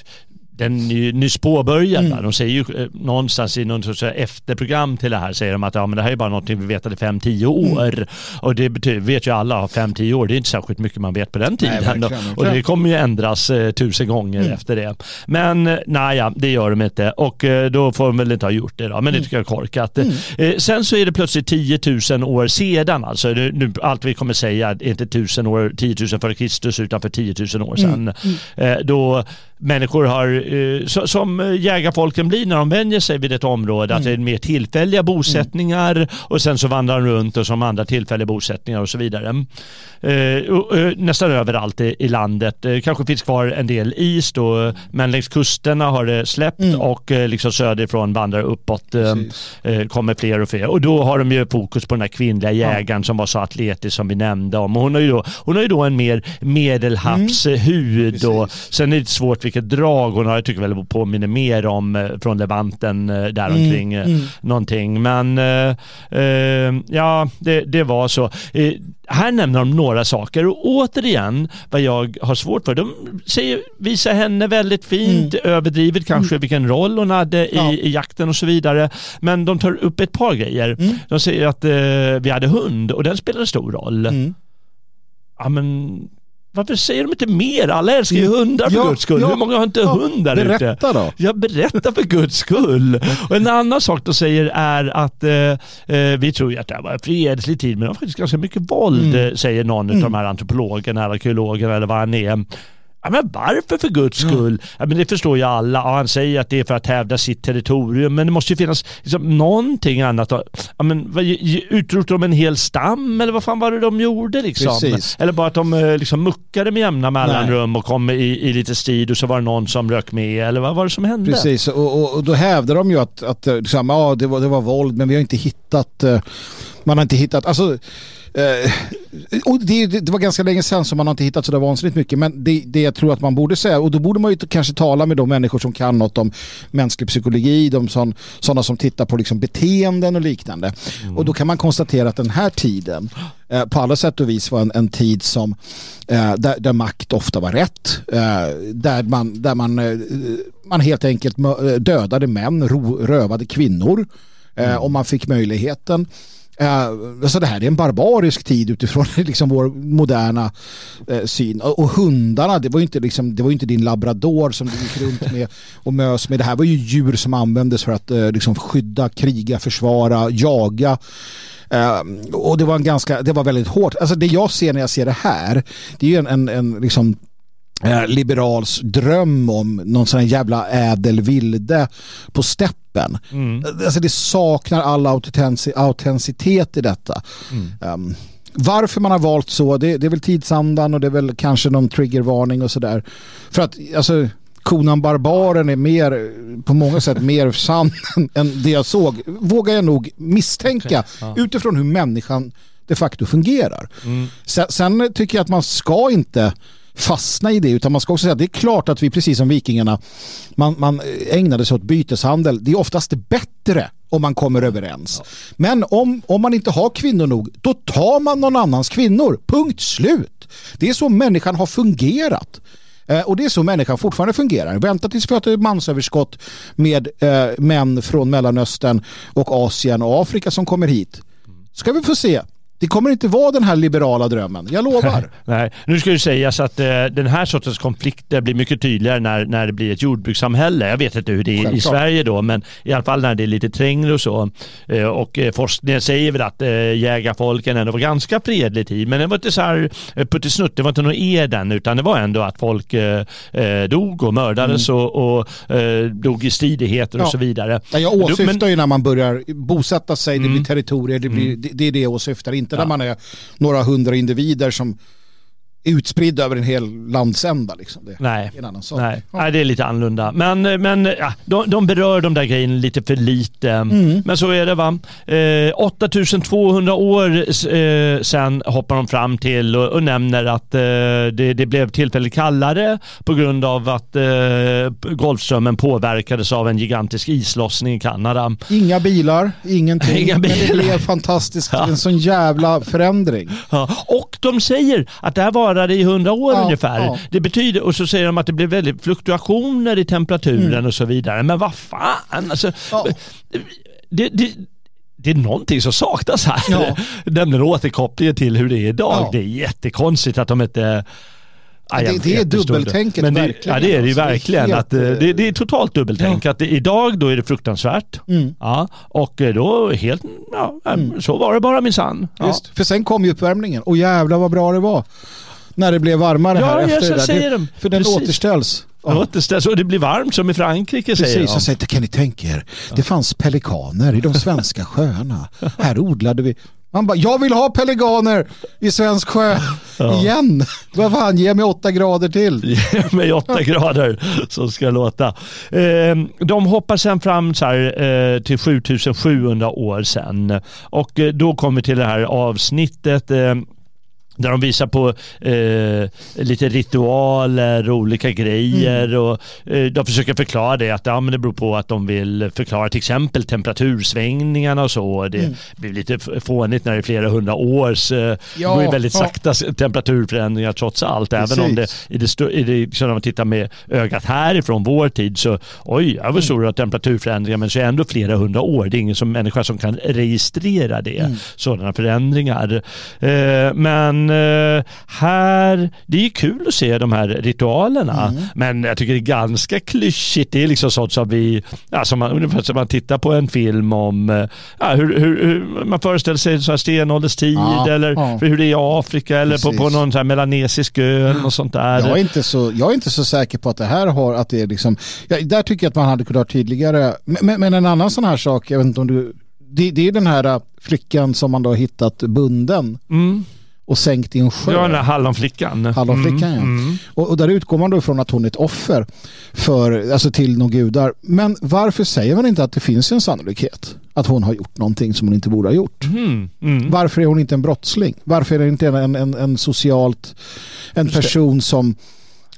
den är ju nyss påbörjad. Mm. De säger ju eh, någonstans i någon sorts efterprogram till det här säger de att ja, men det här är bara någonting vi vetade 5-10 mm. år. Mm. Och det betyder, vet ju alla, 5-10 år, det är inte särskilt mycket man vet på den tiden. Nej, verkligen. Och det kommer ju ändras eh, tusen gånger mm. efter det. Men eh, nej, ja, det gör de inte. Och eh, då får de väl inte ha gjort det då. Men det mm. tycker jag är korkat. Mm. Eh, sen så är det plötsligt 10 000 år sedan. Alltså, nu, allt vi kommer säga är inte 1000 år, 10 000 före Kristus utan för 10 000 år sedan. Eh, då människor har, eh, som jägarfolken blir när de vänjer sig vid ett område, mm. att det är mer tillfälliga bosättningar mm. och sen så vandrar de runt och som andra tillfälliga bosättningar och så vidare. Eh, nästan överallt i, landet. kanske finns kvar en del is då, men längs kusterna har det släppt mm. och liksom söderifrån vandrar uppåt eh, kommer fler och fler. Och då har de ju fokus på den här kvinnliga jägaren ja. som var så atletisk som vi nämnde om. Och hon har ju då, hon har ju då en mer medelhavshud mm. och sen är det svårt vilket drag hon. Jag tycker väl påminner mer om eh, från Levanten eh, däromkring mm. mm. någonting. Men ja, det, det var så. Här nämner de några saker och återigen vad jag har svårt för. De säger, visar henne väldigt fint, mm. överdrivet kanske mm. vilken roll hon hade i, ja. i, jakten och så vidare. Men de tar upp ett par grejer. Mm. De säger att vi hade hund och den spelade stor roll. Mm. Ja men varför säger de inte mer? Alla älskar ju hundar för ja, guds skull. Ja, Hur många har inte ja, hund där berätta ute? då. Ja, berätta för guds skull. Och en annan sak de säger är att eh, eh, vi tror ju att det här var en fredlig tid, men det var faktiskt ganska mycket våld, mm. säger någon mm. av de här antropologerna, arkeologerna eller vad han är. Ja, men varför för guds skull? Ja, men det förstår ju alla. Ja, han säger att det är för att hävda sitt territorium. Men det måste ju finnas liksom, någonting annat. Ja, men, utrotade de en hel stam eller vad fan var det de gjorde? Liksom? Eller bara att de eh, liksom, muckade med jämna mellanrum och kom i, i lite strid och så var det någon som rök med. Eller vad var det som hände? Precis, och, och, och då hävdar de ju att, att liksom, ja, det, var, det var våld men vi har inte hittat eh, man har inte hittat, alltså Eh, och det, det, var ganska länge sedan som man har inte hittat så där vansinnigt mycket. Men det, det jag tror att man borde säga, och då borde man ju kanske tala med de människor som kan något om mänsklig psykologi, de som, sådana som tittar på liksom beteenden och liknande. Mm. Och då kan man konstatera att den här tiden eh, på alla sätt och vis var en, en tid som eh, där, där, makt ofta var rätt. Eh, där man, där man, eh, man helt enkelt dödade män, ro, rövade kvinnor. Eh, mm. Om man fick möjligheten. Eh, alltså det här är en barbarisk tid utifrån liksom vår moderna eh, syn. Och, och, hundarna, det var ju inte, liksom, det var inte din labrador som du gick runt med och mös med. Det här var ju djur som användes för att eh, liksom skydda, kriga, försvara, jaga. Eh, och det var en ganska, det var väldigt hårt. Alltså det jag ser när jag ser det här, det är ju en, en, en liksom Eh, liberals dröm om någon sån här jävla ädel vilde på steppen. Mm. Alltså det saknar all autenticitet i detta. Mm. Um, varför man har valt så, det, det, är väl tidsandan och det är väl kanske någon triggervarning och sådär. För att alltså konan Barbaren är mer, på många sätt mer sann än det jag såg. Vågar jag nog misstänka utifrån hur människan de facto fungerar. Mm. Sen, sen, tycker jag att man ska inte fastna i det utan man ska också säga att det är klart att vi precis som vikingarna man, man ägnade sig åt byteshandel. Det är oftast bättre om man kommer överens. Ja. Men om, om man inte har kvinnor nog då tar man någon annans kvinnor. Punkt slut. Det är så människan har fungerat. Eh, och det är så människan fortfarande fungerar. Vänta tills vi har ett mansöverskott med eh, män från Mellanöstern och Asien och Afrika som kommer hit. Ska vi få se det kommer inte vara den här liberala drömmen, jag lovar. Nej, nu ska det sägas att eh, den här sortens konflikter blir mycket tydligare när, när det blir ett jordbrukssamhälle. Jag vet inte hur det är Självklart. i Sverige då, men i alla fall när det är lite trängre och så. Eh, och eh, forskningen säger väl att eh, jägarfolken ändå var ganska fredlig tid, men det var inte så här eh, puttisnutt, det var inte någon eden, utan det var ändå att folk eh, eh dog och mördades mm. och, och dog i stridigheter ja. och så vidare. jag åsyftar men, ju när man börjar bosätta sig, det blir mm. territorier, det, blir, mm. det, det är det jag åsyftar, inte inte ja. när man är några hundra individer som utspridd över en hel landsända. Liksom. Det Nej. är en annan sak. Nej. Ja. Nej, det är lite annorlunda. Men, men ja, de, de berör de där grejerna lite för lite. Mm. Men så är det va. Eh, 8200 år eh, sen hoppar de fram till och, och nämner att eh, det, det, blev tillfälligt kallare på grund av att eh, Golfströmmen påverkades av en gigantisk islossning i Kanada. Inga bilar, ingenting. Inga bilar. Men det blev fantastiskt. Ja. En sån jävla förändring. Och de säger att det här var varade i hundra år Ja, ungefär. ja. Det betyder, och så säger de att det blir väldigt fluktuationer i temperaturen Mm. och så vidare. Men vad fan, alltså, Ja. det, det, det är någonting som saknas här. Ja. Nämligen återkopplingen till hur det är idag. Det är jättekonstigt att de inte Ja, Det- det är dubbeltänket. Men det, verkligen, Ja det är det ju alltså. Det är verkligen. att, eh, det, det är totalt dubbeltänk. Ja. Att idag då är det fruktansvärt. Mm. Ja, och eh, då helt, ja, så var det bara minsann. Ja. För sen kom ju uppvärmningen och jävlar vad bra det var. När det blev varmare Ja, här ja, efter så det där. säger det, de. För den Precis. återställs. Det återställs och det blir varmt som i Frankrike säger Precis, de. och säger kan ni tänka er, det fanns pelikaner i de svenska sjöarna. Här odlade vi. Man bara, jag vill ha pelikaner i svensk sjö igen. Vad fan, ge mig åtta grader till. med 8 grader som ska låta. Eh, de hoppar sen fram så här, eh, till 7700 år sen och eh, då kommer vi till det här avsnittet eh, där de visar på eh, lite ritualer och olika grejer och eh, de försöker förklara det att ja, men det beror på att de vill förklara till exempel temperatursvängningarna och så. Det blir lite fånigt när det är flera hundra års, eh, det Ja, går ju väldigt ja. sakta s- temperaturförändringar trots allt. Även om det Precis. i det, i det liksom när man tittar med ögat härifrån vår tid så oj, det var stora temperaturförändringar men så är det ändå flera hundra år. Det är ingen som, människa som kan registrera det, sådana förändringar. Eh, men eh, här, det är ju kul att se de här ritualerna men jag tycker det är ganska klyschigt. Det är liksom sånt som vi, som man, ungefär som man tittar på en film om eh, ja, hur, hur, hur man föreställer sig så här stenålderstid Ja, eller ja. hur det är i Afrika eller på, på någon så här melanesisk ö något sånt där. Jag är, inte så, jag är inte så säker på att det här har, att det är liksom, ja, där tycker jag att man hade kunnat ha tydligare, men, men- en annan sån här sak, jag vet inte om du, det, det är den här flickan som man då har hittat bunden Mm. Och sänkt i en sjö. Ja, den där hallonflickan. Hallonflickan, Mm. ja. Och, och där utgår man då ifrån att hon är ett offer för, alltså till några gudar. Men varför säger man inte att det finns en sannolikhet att hon har gjort någonting som hon inte borde ha gjort? Mm. Mm. Varför är hon inte en brottsling? Varför är det inte en, en, en socialt, en person som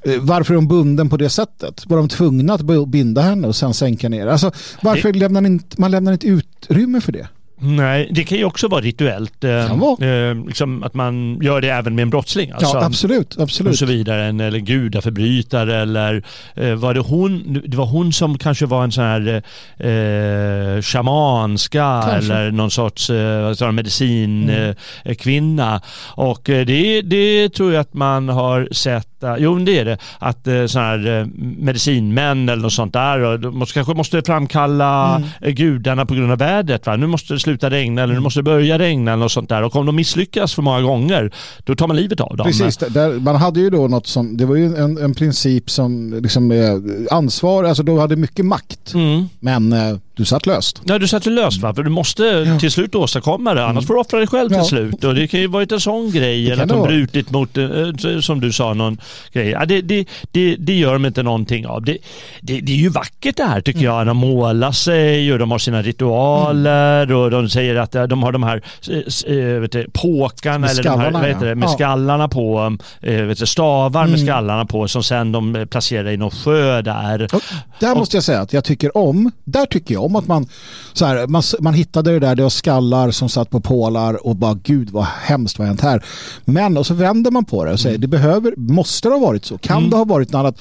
eh, varför är hon bunden på det sättet? Var de tvungna att binda henne och sen sänka ner? Alltså, varför lämnar man inte, man lämnar inte utrymme för det? Nej, det kan ju också vara rituellt. eh, vara. Eh, liksom att man gör det även med en brottsling. Alltså, ja, absolut. och absolut. så vidare. En, eller gudaförbrytare eller eh, var det hon, det var hon som kanske var en sån här eh, shamanska Kanske. eller någon sorts eh, vad sa de, medicin Mm. eh. Och eh, det, det tror jag att man har sett, eh, jo det är det, att eh, sådana här eh, medicinmän eller något sånt där och måste, kanske måste framkalla Mm. eh, gudarna på grund av vädret. Va? Nu måste det sluta regna eller nu måste det börja regna eller något sånt där. Och om de misslyckas för många gånger, då tar man livet av dem. Precis, där- man hade ju då något som, det var ju en, en princip som liksom är ansvar, alltså då hade mycket makt. Mm. Men eh, du satt löst. Ja, du satte löst va? För du måste Ja. till slut åstadkomma det. Annars får du offra dig själv till Ja. slut. Och det kan ju varit en sån grej. Eller att de brutit mot, eh, som du sa, någon grej. Ja, det, det, det, det gör de inte någonting av. Det, det, det är ju vackert det här tycker Mm. jag. De målar sig och de har sina ritualer och de säger att eh, de har de här eh, eh, vet du, påkarna Med eller de här, vad heter det, med Ja. skallarna på, eh, vet du, stavar med Mm. skallarna på som sen de eh, placerar i någon sjö där. Och där måste jag säga att jag tycker om, där tycker jag om att man, så här, man, man hittade det där, det var skallar som satt på pålar och bara gud vad hemskt vad hänt här. Men och så vänder man på det och säger det behöver, måste det ha varit så? Kan det ha varit något annat?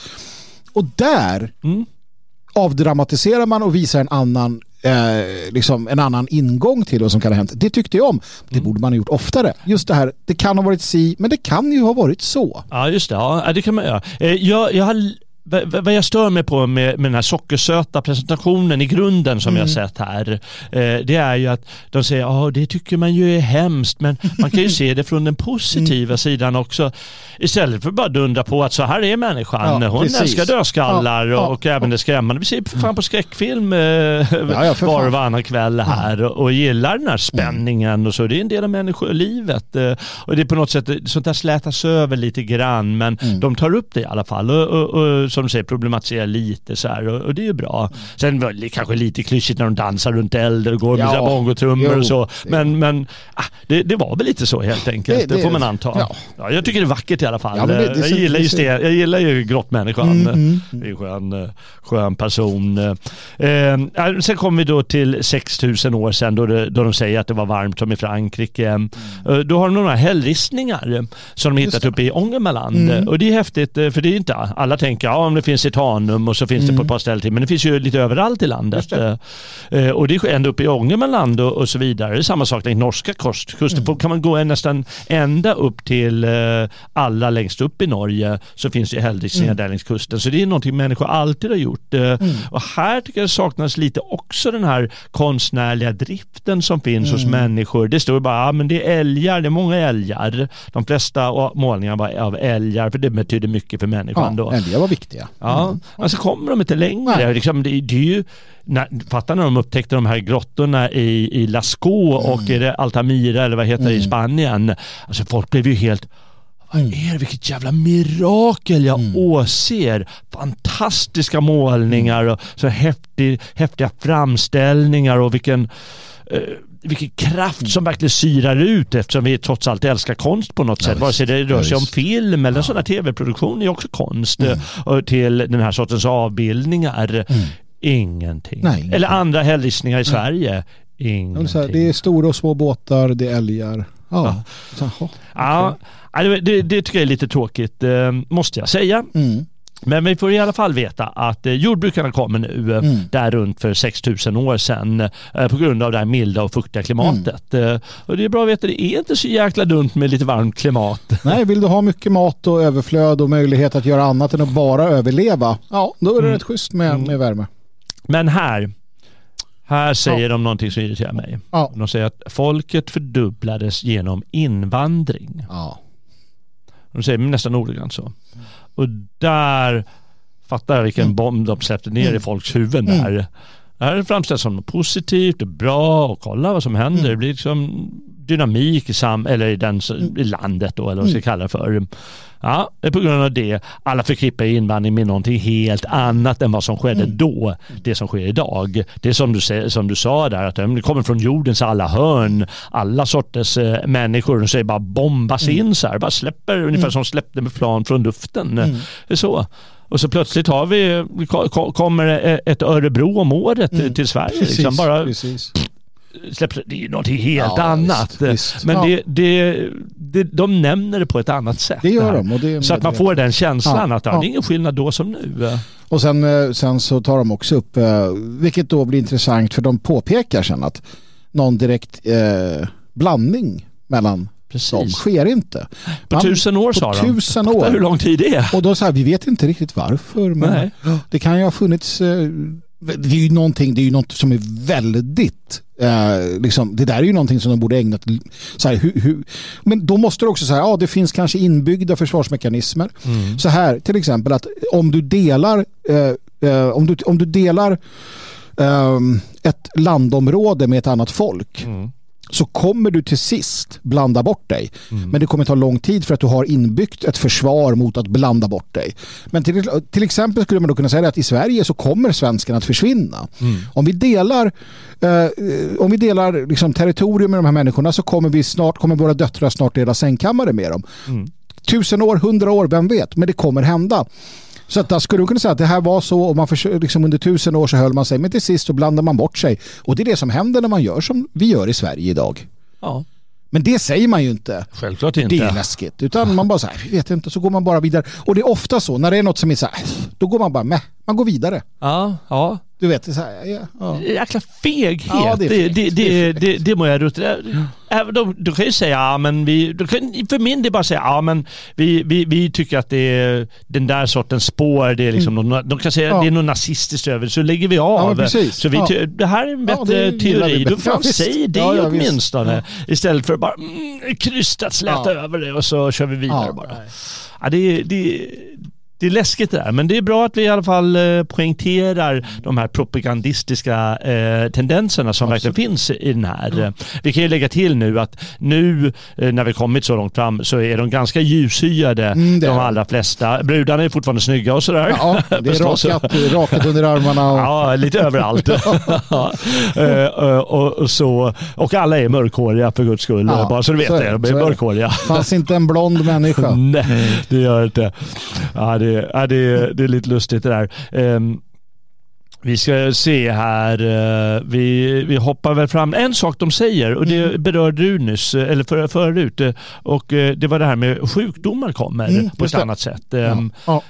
Och där Mm. avdramatiserar man och visar en annan Eh, liksom en annan ingång till vad som kan ha hänt. Det tyckte jag om. Det Mm. borde man ha gjort oftare. Just det här, det kan ha varit si, men det kan ju ha varit så. Ja, just det. Ja, det kan man göra. Eh, Jag, jag har, vad jag stör mig på med, med den här sockersöta presentationen i grunden som jag sett här, eh, det är ju att de säger ja det tycker man ju är hemskt, men man kan ju se det från den positiva sidan också. Istället för bara dundra på att så här är människan. Ja, Hon precis. älskar dödskallar Ja, ja. och, och även det skrämmande. Vi ser fan på skräckfilm eh, ja, var och varannan kväll här och, och gillar den här spänningen och så. Det är en del av människolivet. eh, Och det är på något sätt, sånt där slätas över lite grann men Mm. de tar upp det i alla fall och, och som du säger problematisera lite så här och, och det är ju bra. Sen kanske lite klyschigt när de dansar runt elden och går med Ja. bongotrummor och så. Men, men ah, det, det var väl lite så helt enkelt. Det, Det- det- får man anta. Ja. ja. jag tycker det är vackert i alla fall. Ja, det- jag, gillar just det. jag gillar ju grottmänniskan. Mm, mm, Det är en skön, skön person. Eh, eh, sen kommer vi då till 6000 år sedan då, då de säger att det var varmt som i Frankrike. Eh, då har de några hällristningar som de hittat uppe i Ångermanland. Mm. Och det är häftigt eh, för det är inte alla tänker ja om det finns i Tanum och så finns det på ett par ställen till. Men det finns ju lite överallt i landet. Mm. Just Eh, Och det är ända uppe i Ångermanland och, och så vidare. Det är samma sak längs norska kusten. Mm. Kan man gå nästan ända upp till eh, alla längst upp i Norge så finns det hällristningar där längs kusten. Så det är någonting människor alltid har gjort. Eh, Och här tycker jag det saknas lite också den här konstnärliga driften som finns hos människor. Det står bara att men det är älgar, det är många älgar. De flesta av målningarna var av älgar för det betyder mycket för människan. Ja, då. älgar var viktiga. Ja, men så kommer de inte längre. Liksom, det, det är ju, när, fatta när de upptäckte de här grottorna i, i Lascaux och Mm. är det Altamira eller vad heter det i Spanien. Alltså folk blev ju helt vad Mm. är det? Vilket jävla mirakel jag åser. Fantastiska målningar och så häftig, häftiga framställningar och vilken eh, vilken kraft som verkligen syrar ut eftersom vi trots allt älskar konst på något Ja, sätt. Vare sig det rör Ja, sig om film eller sådana tv-produktion är också konst. eh, och Till den här sortens avbildningar. Ingenting. Nej, ingenting. Eller andra hällristningar i Sverige. Ja, Ingenting. det är stora och små båtar, det är älgar. Ja. Ja. Ja, ja, det, det, det tycker jag är lite tråkigt, eh, måste jag säga. Mm. Men vi får i alla fall veta att eh, jordbrukarna kommer nu, eh, Mm. där runt för 6000 år sedan, eh, på grund av det här milda och fuktiga klimatet. Mm. Och det är bra att veta, det är inte så jäkla dumt med lite varmt klimat. Nej, vill du ha mycket mat och överflöd och möjlighet att göra annat än att bara överleva, ja, då är det Mm. rätt schysst med, Mm. med värme. Men här, här säger de någonting som irriterar mig. Ja. De säger att folket fördubblades genom invandring. Ja. De säger nästan ordagrant så. Och där fattar jag vilken bomb de släppte ner i Mm. folks huvuden där. Det här framställs som positivt och bra och kolla vad som händer. Mm. Det blir liksom dynamik i, sam eller i, den, i landet då, eller vad man ska Mm. kalla det för. Ja, det är på grund av det. Alla förknippar invandring med någonting helt annat än vad som skedde Mm. då. Det som sker idag. Det är som du, som du sa där, att det kommer från jordens alla hörn. Alla sorters eh, människor. Säger bara bombas Mm. in så här. Bara släpper, ungefär som släppte med plan från luften. Är så. Och så plötsligt har vi, ko- ko- kommer det ett Örebro om året Mm. till Sverige. Precis, Liksom bara precis. släpper, det är ju någonting helt Ja, annat. visst, visst. Men Ja. det, det, det, de nämner det på ett annat sätt. Det gör de. Det, Så att man får den känslan Ja, att ja, det är ingen skillnad då som nu. och sen, eh, sen så tar de också upp, eh, vilket då blir intressant för de påpekar sen att någon direkt eh, blandning mellan Precis. sker inte. På Man- tusen år på sa de. tusen Fatta hur år. lång tid det är. Och då så här, vi vet inte riktigt varför. Men Nej. det kan ju ha funnits, eh, det är ju någonting, det är ju något som är väldigt, eh, liksom, det där är ju någonting som de borde ägnat, så här, hur, hur, men då måste det också säga, ja det finns kanske inbyggda försvarsmekanismer. Mm. Så här till exempel att om du delar, eh, eh, om du, om du delar ehm, ett landområde med ett annat folk Mm. Så kommer du till sist blanda bort dig. Mm. Men det kommer ta lång tid för att du har inbyggt ett försvar mot att blanda bort dig. Men till, till exempel skulle man då kunna säga att i Sverige så kommer svenskarna att försvinna. Mm. Om vi delar, eh, om vi delar liksom territorium med de här människorna så kommer, vi snart, kommer våra döttrar snart dela sängkammare med dem. Mm. Tusen år, hundra år, vem vet? Men det kommer hända. Så att där skulle du kunna säga att det här var så och man försö- liksom under tusen år så höll man sig men till sist så blandar man bort sig. Och det är det som händer när man gör som vi gör i Sverige idag. Ja, Men det säger man ju inte. självklart Det är inte. läskigt. Utan man bara så här, vi vet inte, så går man bara vidare. Och det är ofta så, när det är något som är så här, då går man bara med. Man går vidare. Ja, ja. Du vet, så här, ja, ja. Jäkla feghet. Ja, det det, det, det, Det det, må jag rutta. Även de, du kan ju säga, ja, men vi, du kan för min del bara säga, ja men vi, vi, vi tycker att det är den där sortens spår, det är liksom någon, de kan säga Mm. Ja. det är något nazistiskt över så lägger vi Ja, av. precis. så vi, Ja. det här är en Ja, bättre vi. teori. Du Ja, får visst. säga det Ja, ja, åtminstone. Istället för att bara mm, krystat släta Ja. över det och så kör vi vidare Ja, bara. Ja, det, det, det är läskigt det där, men det är bra att vi i alla fall eh, poängterar de här propagandistiska eh, tendenserna som verkligen finns i den här. Mm. Vi kan ju lägga till nu att nu eh, när vi kommit så långt fram så är de ganska ljushyade, mm, de allra flesta. Brudarna är fortfarande snygga och sådär. Ja, det är rakat, rakat under armarna. Och... Ja, lite överallt. och, och, så, och alla är mörkhåriga för guds skull, ja, bara så du vet så det. De är, är mörkhåriga. Det fanns inte en blond människa. Nej, det gör inte. Ja, det, ja, det, det är lite lustigt det där. Um, vi ska se här, eh, vi, vi hoppar väl fram. En sak de säger, och det mm. berörde du nyss, eh, eller för, förut, eh, och det var det här med sjukdomar kommer mm, på ett annat sätt. Ja. Ehm, ja.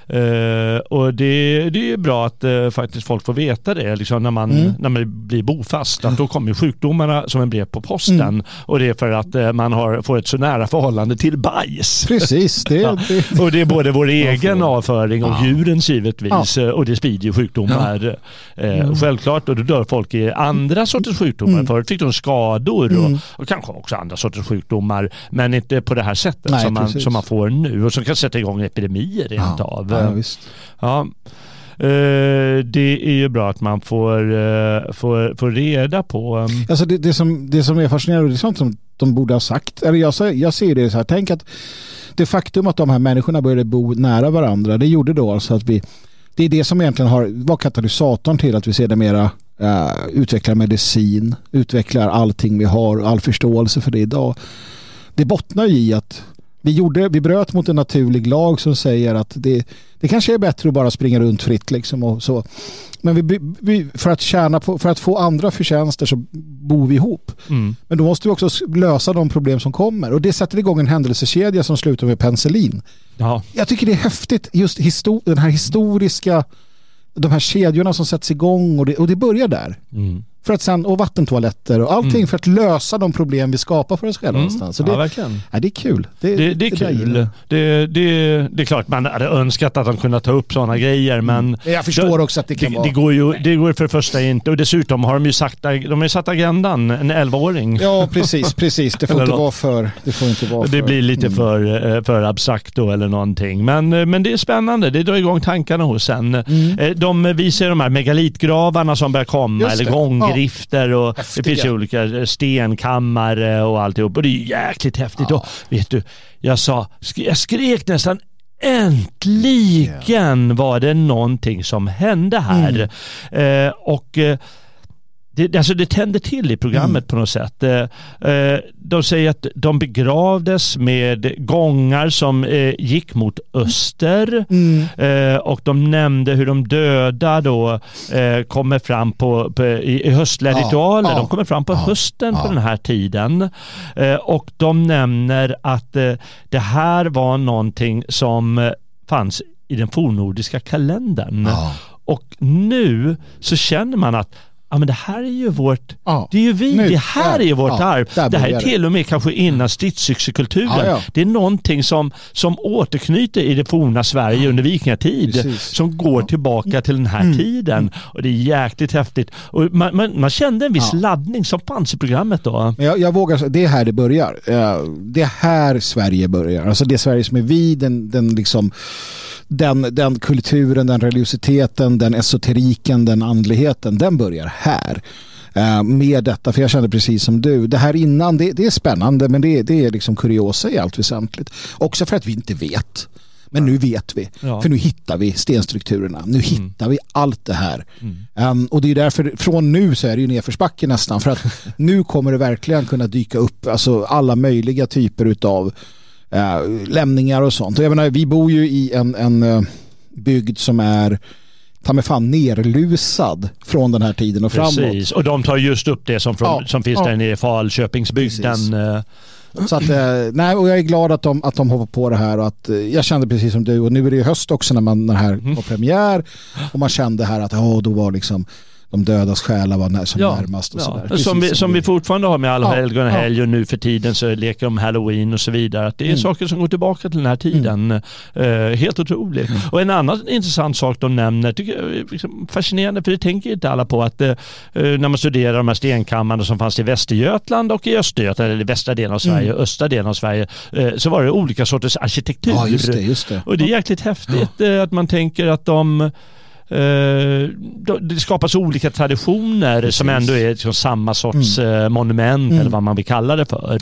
Och det, det är bra att faktiskt folk får veta det, liksom när, man, mm. när man blir bofast, att då kommer sjukdomarna som en brev på posten. Mm. Och det är för att man har, får ett så nära förhållande till bajs. Precis. Det, ja. det. Och det är både vår egen avföring och djurens givetvis, och det sprider ju sjukdomar. Eh, mm. Självklart, och då dör folk i andra sorters sjukdomar. Mm. Förut fick de skador och, mm. och, kanske också andra sorters sjukdomar. Men inte på det här sättet Nej, som, man, som man får nu och som kan sätta igång epidemier rent ja. av. Ja, visst. ja. Uh, det är ju bra att man får, uh, får, får reda på. Um... Alltså det, det, som, det som är fascinerande, det är sånt som de borde ha sagt. Eller jag, jag ser det så här, tänk att det faktum att de här människorna började bo nära varandra, det gjorde då alltså att vi det är det som egentligen har, var katalysatorn till att vi sedermera uh, eh, utvecklar medicin, utvecklar allting vi har, all förståelse för det idag. Det bottnar i att vi, gjorde, vi bröt mot en naturlig lag som säger att det, det kanske är bättre att bara springa runt fritt. Liksom och så. Men vi, vi, för, att tjäna på, för att få andra förtjänster så bor vi ihop. Mm. Men då måste vi också lösa de problem som kommer. Och det sätter igång en händelsekedja som slutar med penicillin. Ja. Jag tycker det är häftigt, just histor den här historiska, de här kedjorna som sätts igång och det, och det börjar där. Mm. För att sen, och vattentoaletter och allting mm. för att lösa de problem vi skapar för oss själva. Mm. Någonstans. Så det, ja, verkligen. Ja, det är kul. Det, det, det är kul. Det, det, är klart man hade önskat att de kunde ta upp sådana grejer mm. men jag förstår också att det kan vara... Det går ju det går för det första inte och dessutom har de ju sagt, de har ju satt agendan, en 11-åring. Ja precis, precis. Det får inte vara för... Det får inte vara för... Det blir lite mm. för, eh, för abstrakt då eller någonting. Men, eh, men det är spännande, det drar igång tankarna hos en. Mm. Eh, de visar de här megalitgravarna som börjar komma, eller gång grifter och Häftiga. det finns ju olika stenkammare och alltihop. Och det är jäkligt häftigt. Ja. Och vet du, jag sa, jag skrek nästan Äntligen var det någonting som hände här. Mm. Eh, och eh, det, alltså det tänder till i programmet mm. på något sätt. Eh, eh, de säger att de begravdes med gångar som eh, gick mot öster mm. och de nämnde hur de döda då kommer fram på, på i, höstliga ja, ritualer. Ja, de kommer fram på ja, hösten på den här tiden. Och de nämner att det här var någonting som fanns i den fornnordiska kalendern. Och nu så känner man att ja men det här är ju vårt, ja, det är ju vi, nu, det här är ju vårt ja, arv. Det här är till och med kanske innan stridsyxekulturen. Ja, ja. Det är någonting som, som återknyter i det forna Sverige under vikingatid. Precis. Som går tillbaka till den här mm. tiden. Och det är jäkligt häftigt. Och man, man, man kände en viss laddning som fanns i programmet då. Jag, jag vågar det är här det börjar. Det är här Sverige börjar. Alltså det Sverige som är vi, den, den liksom den, den kulturen, den religiositeten, den esoteriken, den andligheten, den börjar här eh, med detta. För jag kände precis som du. Det här innan, det, det är spännande men det, det är liksom kuriosa i allt väsentligt. Också för att vi inte vet. Men nu vet vi. Ja. För nu hittar vi stenstrukturerna. Nu mm. hittar vi allt det här. Mm. Um, och det är därför, från nu så är det ju nedförsbacke nästan. För att nu kommer det verkligen kunna dyka upp alltså alla möjliga typer av äh, lämningar och sånt. Och jag menar, vi bor ju i en, en uh, bygd som är ta mig fan nerlusad från den här tiden och framåt. Precis, och de tar just upp det som, från, ja, som finns ja. där nere i Falköpingsbygden. Eh. Så att, nej, och jag är glad att de, att de hoppar på det här och att jag kände precis som du och nu är det ju höst också när man när här mm. var premiär och man kände här att oh, då var liksom de dödas själar var när, som ja, närmast. Och ja. som, vi, som vi fortfarande har med allhelgona ja, helg och nu för tiden så leker de halloween och så vidare. Att det är mm. saker som går tillbaka till den här tiden. Mm. Uh, helt otroligt. Mm. Och en annan intressant sak de nämner, tycker jag är liksom fascinerande för det tänker inte alla på att uh, när man studerar de här stenkammarna som fanns i Västergötland och i Östergötland, eller västra delen av Sverige mm. och östra delen av Sverige, uh, så var det olika sorters arkitektur. Ja, just det, just det. Och det är jäkligt häftigt att man tänker att de Eh, det skapas olika traditioner Precis. som ändå är liksom samma sorts mm. Eh, monument mm. eller vad man vill kalla det för.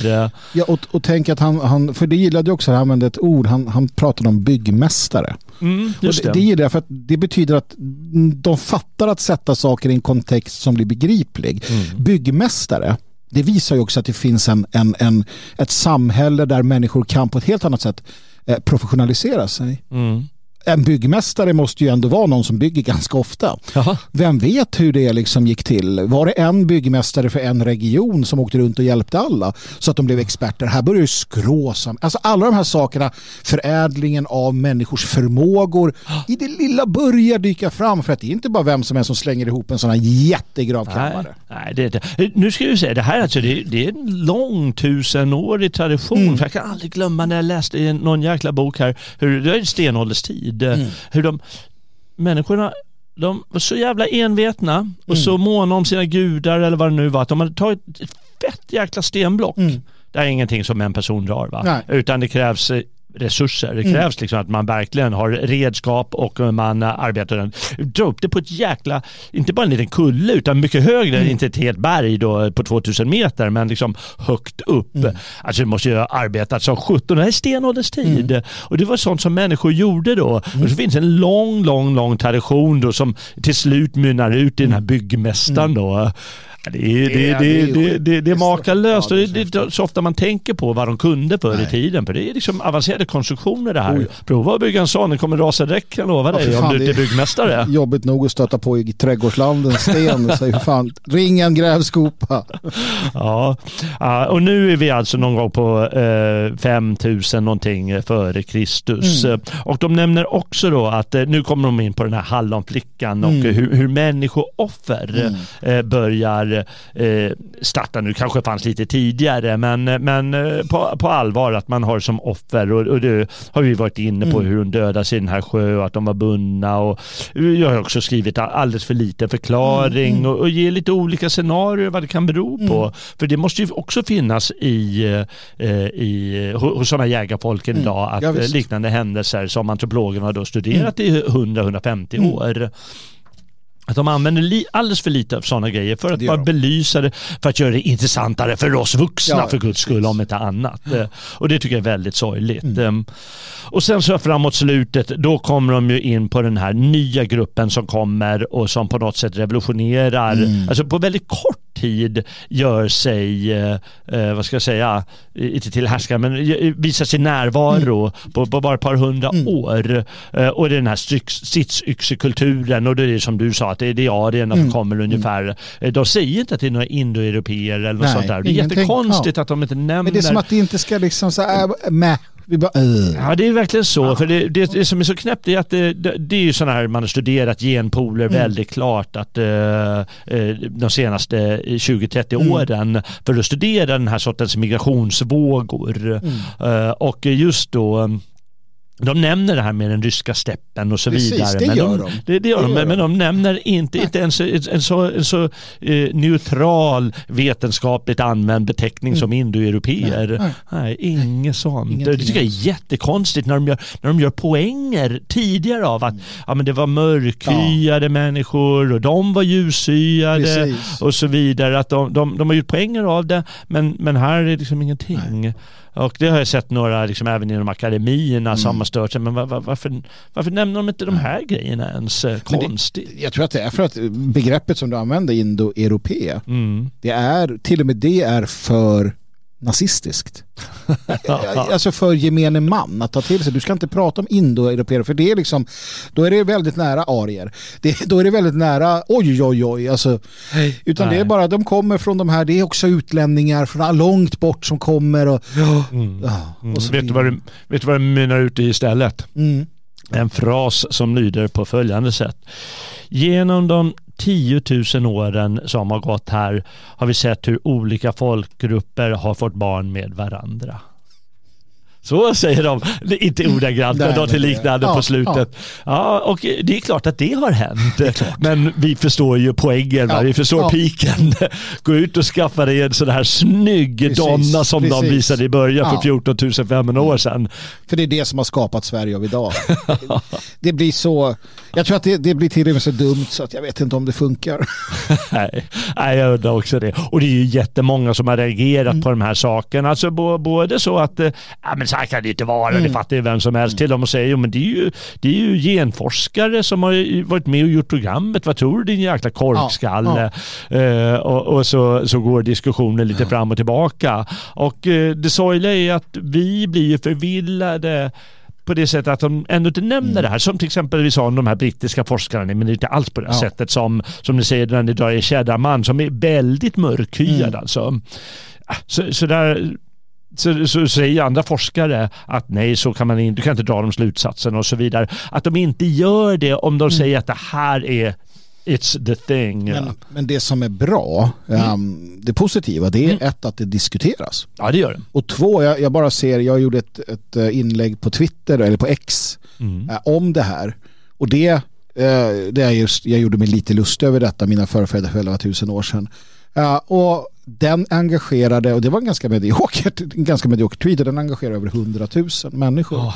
Ja, och, och tänk att han, han, för det gillade jag också, han använde ett ord, han, han pratade om byggmästare. Mm, det, det. det gillar jag för att det betyder att de fattar att sätta saker i en kontext som blir begriplig. Mm. Byggmästare, det visar ju också att det finns en, en, en, ett samhälle där människor kan på ett helt annat sätt eh, professionalisera sig. Mm en byggmästare måste ju ändå vara någon som bygger ganska ofta. Jaha. Vem vet hur det liksom gick till? Var det en byggmästare för en region som åkte runt och hjälpte alla så att de blev experter? Här börjar ju skråsam. Alltså alla de här sakerna, förädlingen av människors förmågor i det lilla börjar dyka fram för att det är inte bara vem som helst som slänger ihop en sån här jättegravkammare. Nej, nej det, det. Nu ska vi säga, det här alltså, det, det är en lång tusenårig tradition. Mm. För jag kan aldrig glömma när jag läste i någon jäkla bok här, hur det är stenålderstid tid. Mm. Hur de, människorna de var så jävla envetna och mm. så måna om sina gudar eller vad det nu var. Att de hade tagit ett fett jäkla stenblock. Mm. Det är ingenting som en person drar va? Utan det krävs eh, resurser. Det mm. krävs mm. liksom att man verkligen har redskap och man arbetar. Dra upp det på ett jäkla, inte bara en liten kulle utan mycket högre, mm. inte ett helt berg då på 2000 meter men liksom högt upp. Mm. Alltså det måste ju ha arbetat som 17, det här är stenålderstid. Mm. Och det var sånt som människor gjorde då. Mm. Och så finns en lång, lång, lång tradition då som till slut mynnar ut i den här byggmästaren då. Det är, det, det, det, det, det är makalöst och det är så ofta man tänker på vad de kunde förr i tiden. För det är liksom avancerade konstruktioner det här. Prova att bygga en sån, den kommer rasa direkt kan jag lova dig om du inte är byggmästare. Jobbigt nog att stöta på i trädgårdslandens sten. så fan, ring en grävskopa. ja, och nu är vi alltså någon gång på eh, 5000 någonting före Kristus. Mm. Och de nämner också då att eh, nu kommer de in på den här hallonflickan och mm. hur, hur människooffer mm. eh, börjar eh, starta nu, kanske fanns lite tidigare, men, men eh, på, på allvar att man har som offer och, och det har vi varit inne på mm. hur hon dödas i den här sjön och att de var bundna och jag har också skrivit alldeles för lite förklaring mm. och, och ge lite olika scenarier vad det kan bero på. Mm. För det måste ju också finnas i, eh, i hos sådana jägarfolken mm. idag att ja, liknande händelser som antropologerna har då studerat i 100-150 år att de använder li, alldeles för lite av sådana grejer för att bara belysa det, för att göra det intressantare för oss vuxna ja, för guds skull om inte annat. Mm. Och det tycker jag är väldigt sorgligt. Mm. Ehm, och sen så framåt slutet, då kommer de ju in på den här nya gruppen som kommer och som på något sätt revolutionerar, mm. alltså på väldigt kort tid gör sig, eh, eh vad ska jag säga, inte till härskare, men visar sin närvaro mm. på, på, bara ett par hundra mm. år. Eh, och det är den här sitsyxekulturen och det är som du sa, att det är diarierna mm. som kommer mm. ungefär. Eh, de säger inte att det är några indoeuropeer eller något Nej, sånt där. Det är jättekonstigt ja. att de inte nämner. Men det är som att det inte ska liksom så här, äh, med vi bara, uh. Ja, det är verkligen så. Ja. För det, det, det, som är så knäppt är att det, det, är ju sådana här, man har studerat genpooler mm. väldigt klart att uh, de senaste 20-30 mm. åren för att studera den här sortens migrationsvågor. Mm. Uh, och just då de nämner det här med den ryska steppen och så Precis, vidare. Det men gör de, de. Det, det gör det de, men de nämner inte, inte ens en, en så, en så eh, neutral vetenskapligt använd beteckning mm. som indoeuropeer. Nej, nej. nej, inget sånt. Ingenting det tycker jag är jättekonstigt när de gör, när de gör poänger tidigare av att mm. ja, men det var mörkhyade ja. människor och de var ljushyade Precis. och så vidare. Att de, de, de har gjort poänger av det men, men här är det liksom ingenting. Nej. Och det har jag sett några, liksom, även inom akademierna, mm. som har stört sig. Men var, var, varför, varför nämner de inte de här grejerna ens? Eh, konstigt. Det, jag tror att det är för att begreppet som du använder, indo-europé, mm. det är, till och med det är för nazistiskt. alltså för gemene man att ta till sig. Du ska inte prata om indoeuropeer för det är liksom, då är det väldigt nära arier. Det, då är det väldigt nära, oj oj oj, alltså, utan Nej. det är bara, de kommer från de här, det är också utlänningar från långt bort som kommer och, mm. och mm. vet, du vad det, vet du vad det mynnar ut i istället? Mm. En fras som lyder på följande sätt genom de 10 000 åren som har gått här har vi sett hur olika folkgrupper har fått barn med varandra. Så säger de, inte ordagrant men något liknande ja, på slutet. Ja. ja. och det är klart att det har hänt. Det men vi förstår ju poängen, ja, vi förstår ja. piken. Gå ut och skaffa dig en sån här snygg precis, donna som precis. de visade i början för 14 500 år sedan. För det är det som har skapat Sverige av idag. det blir så, jag tror att det, det blir till och med så dumt så att jag vet inte om det funkar. nej, jag undrar också det. Och det är ju jättemånga som har reagerat mm. på de här sakerna. Alltså både så att, eh, ja men så här kan det inte vara, mm. det fattar ju vem som helst. Mm. Till dem och säger, men det är, ju, det är ju genforskare som har varit med och gjort programmet. Vad tror du din jäkla korkskalle? Ja, ja. Uh, och, och, så, så går diskussionen lite ja. fram och tillbaka. Och uh, det sorgliga är att vi blir förvillade på det sättet att de ändå inte nämner mm. det här. Som till exempel vi sa om de här brittiska forskarna, men det är inte alls på det ja. sättet som, som ni säger när ni drar er Keddarman som är väldigt mörkhyad mm. alltså. Så, så där så, så säger andra forskare att nej, så kan man inte, du kan inte dra de slutsatserna och så vidare. Att de inte gör det om de mm. säger att det här är It's the thing. Men, men det som är bra, mm. um, det positiva, det är mm. ett att det diskuteras. Ja, det gör det. Och två, jag, jag bara ser, jag gjorde ett, ett eh, inlägg på Twitter eller på X mm. uh, om det här. Och det, uh, det är just, jag gjorde mig lite lust över detta, mina förfäder för 11 000 år sedan. Uh, och den engagerade, och det var en ganska mediokert, en ganska medioker tweet, och den engagerade över 100 000 människor. Oh.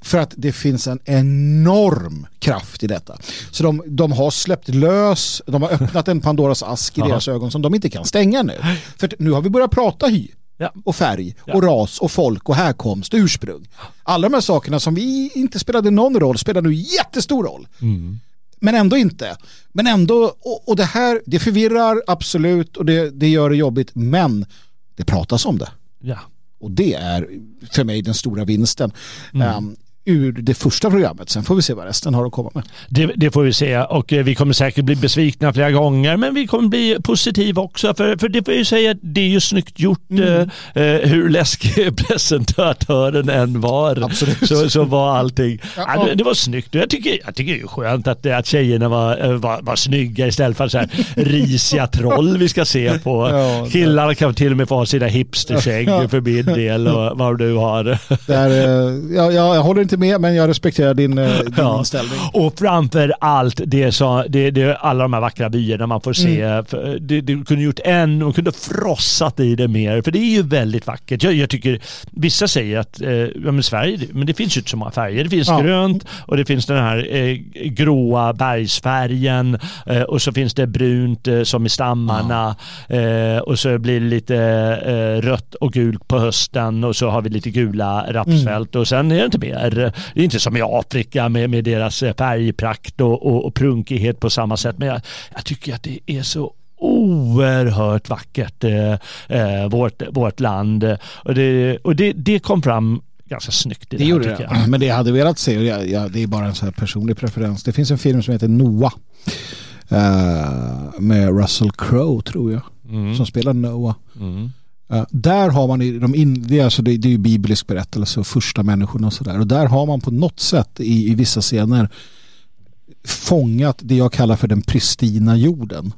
För att det finns en enorm kraft i detta. Så de, de har släppt lös, de har öppnat en Pandoras ask i deras ögon som de inte kan stänga nu. För nu har vi börjat prata hy. Ja. och färg ja. och ras och folk och härkomst och ursprung. Alla de här sakerna som vi inte spelade någon roll spelar nu jättestor roll. Mm men ändå inte. Men ändå, och, och, det här, det förvirrar absolut och det, det gör det jobbigt, men det pratas om det. Ja. Och det är för mig den stora vinsten. Mm. Um, ur det första programmet. Sen får vi se vad resten har att komma med. Det, det får vi se och eh, vi kommer säkert bli besvikna flera gånger men vi kommer bli positiva också för, för det får jag säga det är ju snyggt gjort mm. eh, eh hur läskig presentatören än var. Absolut. Så, så var allting. Ja, det, det, var snyggt jag tycker, jag tycker det är skönt att, att tjejerna var, eh, var, var snygga istället för så här risiga troll vi ska se på. Ja, Killarna kan till och med få ha sina hipsterskägg ja. för min del och vad du har. Där, jag, jag håller inte med men jag respekterar din, eh, din ja. inställning. Och framför allt det, så, det, det, alla de här vackra byarna man får se. Mm. Det, det kunde gjort en, man kunde frossat i det mer för det är ju väldigt vackert. Jag, jag tycker, vissa säger att eh, ja, men Sverige, men det finns ju inte så många färger. Det finns ja. grönt och det finns den här eh, gråa bergsfärgen eh, och så finns det brunt eh, som i stammarna. Eh, och så blir det lite eh, rött och gult på hösten och så har vi lite gula rapsfält mm. och sen är det inte mer det är inte som i Afrika med, med deras eh, färgprakt och, och, och prunkighet på samma sätt. Men jag, jag tycker att det är så oerhört vackert, eh, eh, vårt, vårt land. Och, det, och det, det kom fram ganska snyggt. I det, det gjorde det. Jag. Men det jag hade velat se, och jag, jag, det är bara en så här personlig preferens. Det finns en film som heter Noah. Uh, med Russell Crowe tror jag. Mm. Som spelar Noah. Mm. Uh, där har man i de in, det, är alltså, det, det är ju biblisk berättelse och första människorna och sådär. Och där har man på något sätt i, i vissa scener fångat det jag kallar för den pristina jorden.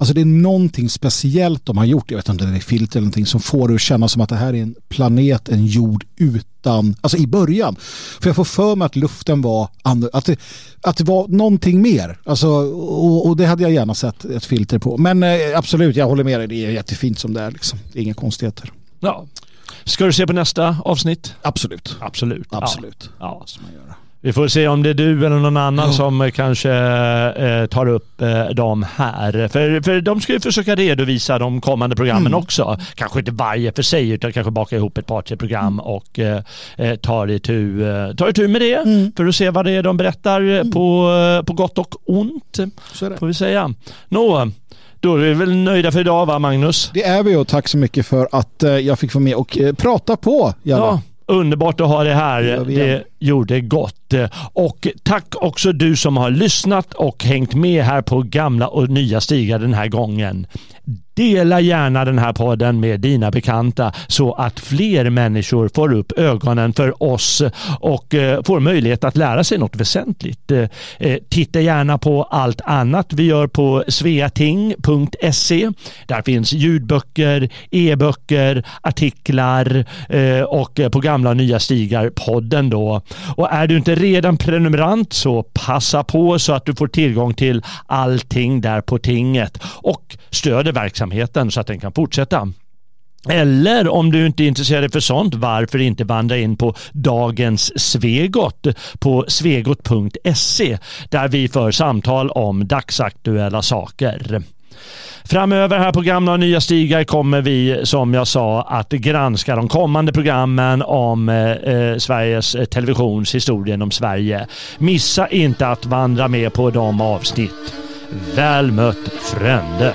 Alltså det är någonting speciellt de har gjort, jag vet inte om det är filter eller någonting, som får det att känna som att det här är en planet, en jord utan, alltså i början. För jag får för mig att luften var, att det, att det var någonting mer. Alltså, och, och det hade jag gärna sett ett filter på. Men eh, absolut, jag håller med dig, det är jättefint som det är. Liksom. Det är inga konstigheter. Ja. Ska du se på nästa avsnitt? Absolut. Absolut. Absolut. Ja. ja. Måste man göra. Vi får se om det är du eller någon annan ja. som kanske eh, tar upp eh, dem här. För, för de ska ju försöka redovisa de kommande programmen mm. också. Kanske inte varje för sig utan kanske baka ihop ett par tre program mm. och eh, eh tar, itu, eh, tar itu med det mm. för att se vad det är de berättar mm. på, eh, på gott och ont. Så är det. Får vi säga. Nå, då är vi väl nöjda för idag va Magnus? Det är vi och tack så mycket för att jag fick vara med och prata på. Jalla. Ja, underbart att ha det här. Det, gjorde gott. Och tack också du som har lyssnat och hängt med här på gamla och nya stigar den här gången. Dela gärna den här podden med dina bekanta så att fler människor får upp ögonen för oss och eh, får möjlighet att lära sig något väsentligt. Eh, eh, titta gärna på allt annat vi gör på sveating.se. Där finns ljudböcker, e-böcker, artiklar och på gamla och nya stigar-podden då. Och är du inte redan prenumerant så passa på så att du får tillgång till allting där på tinget och stöder verksamheten så att den kan fortsätta. Eller om du inte är intresserad för sånt, varför inte vandra in på dagens Svegot på svegot.se där vi för samtal om dagsaktuella saker. Framöver här på gamla och nya stigar kommer vi som jag sa att granska de kommande programmen om eh, eh Sveriges eh, Televisions historia om Sverige. Missa inte att vandra med på de avsnitt. Väl mött Frände!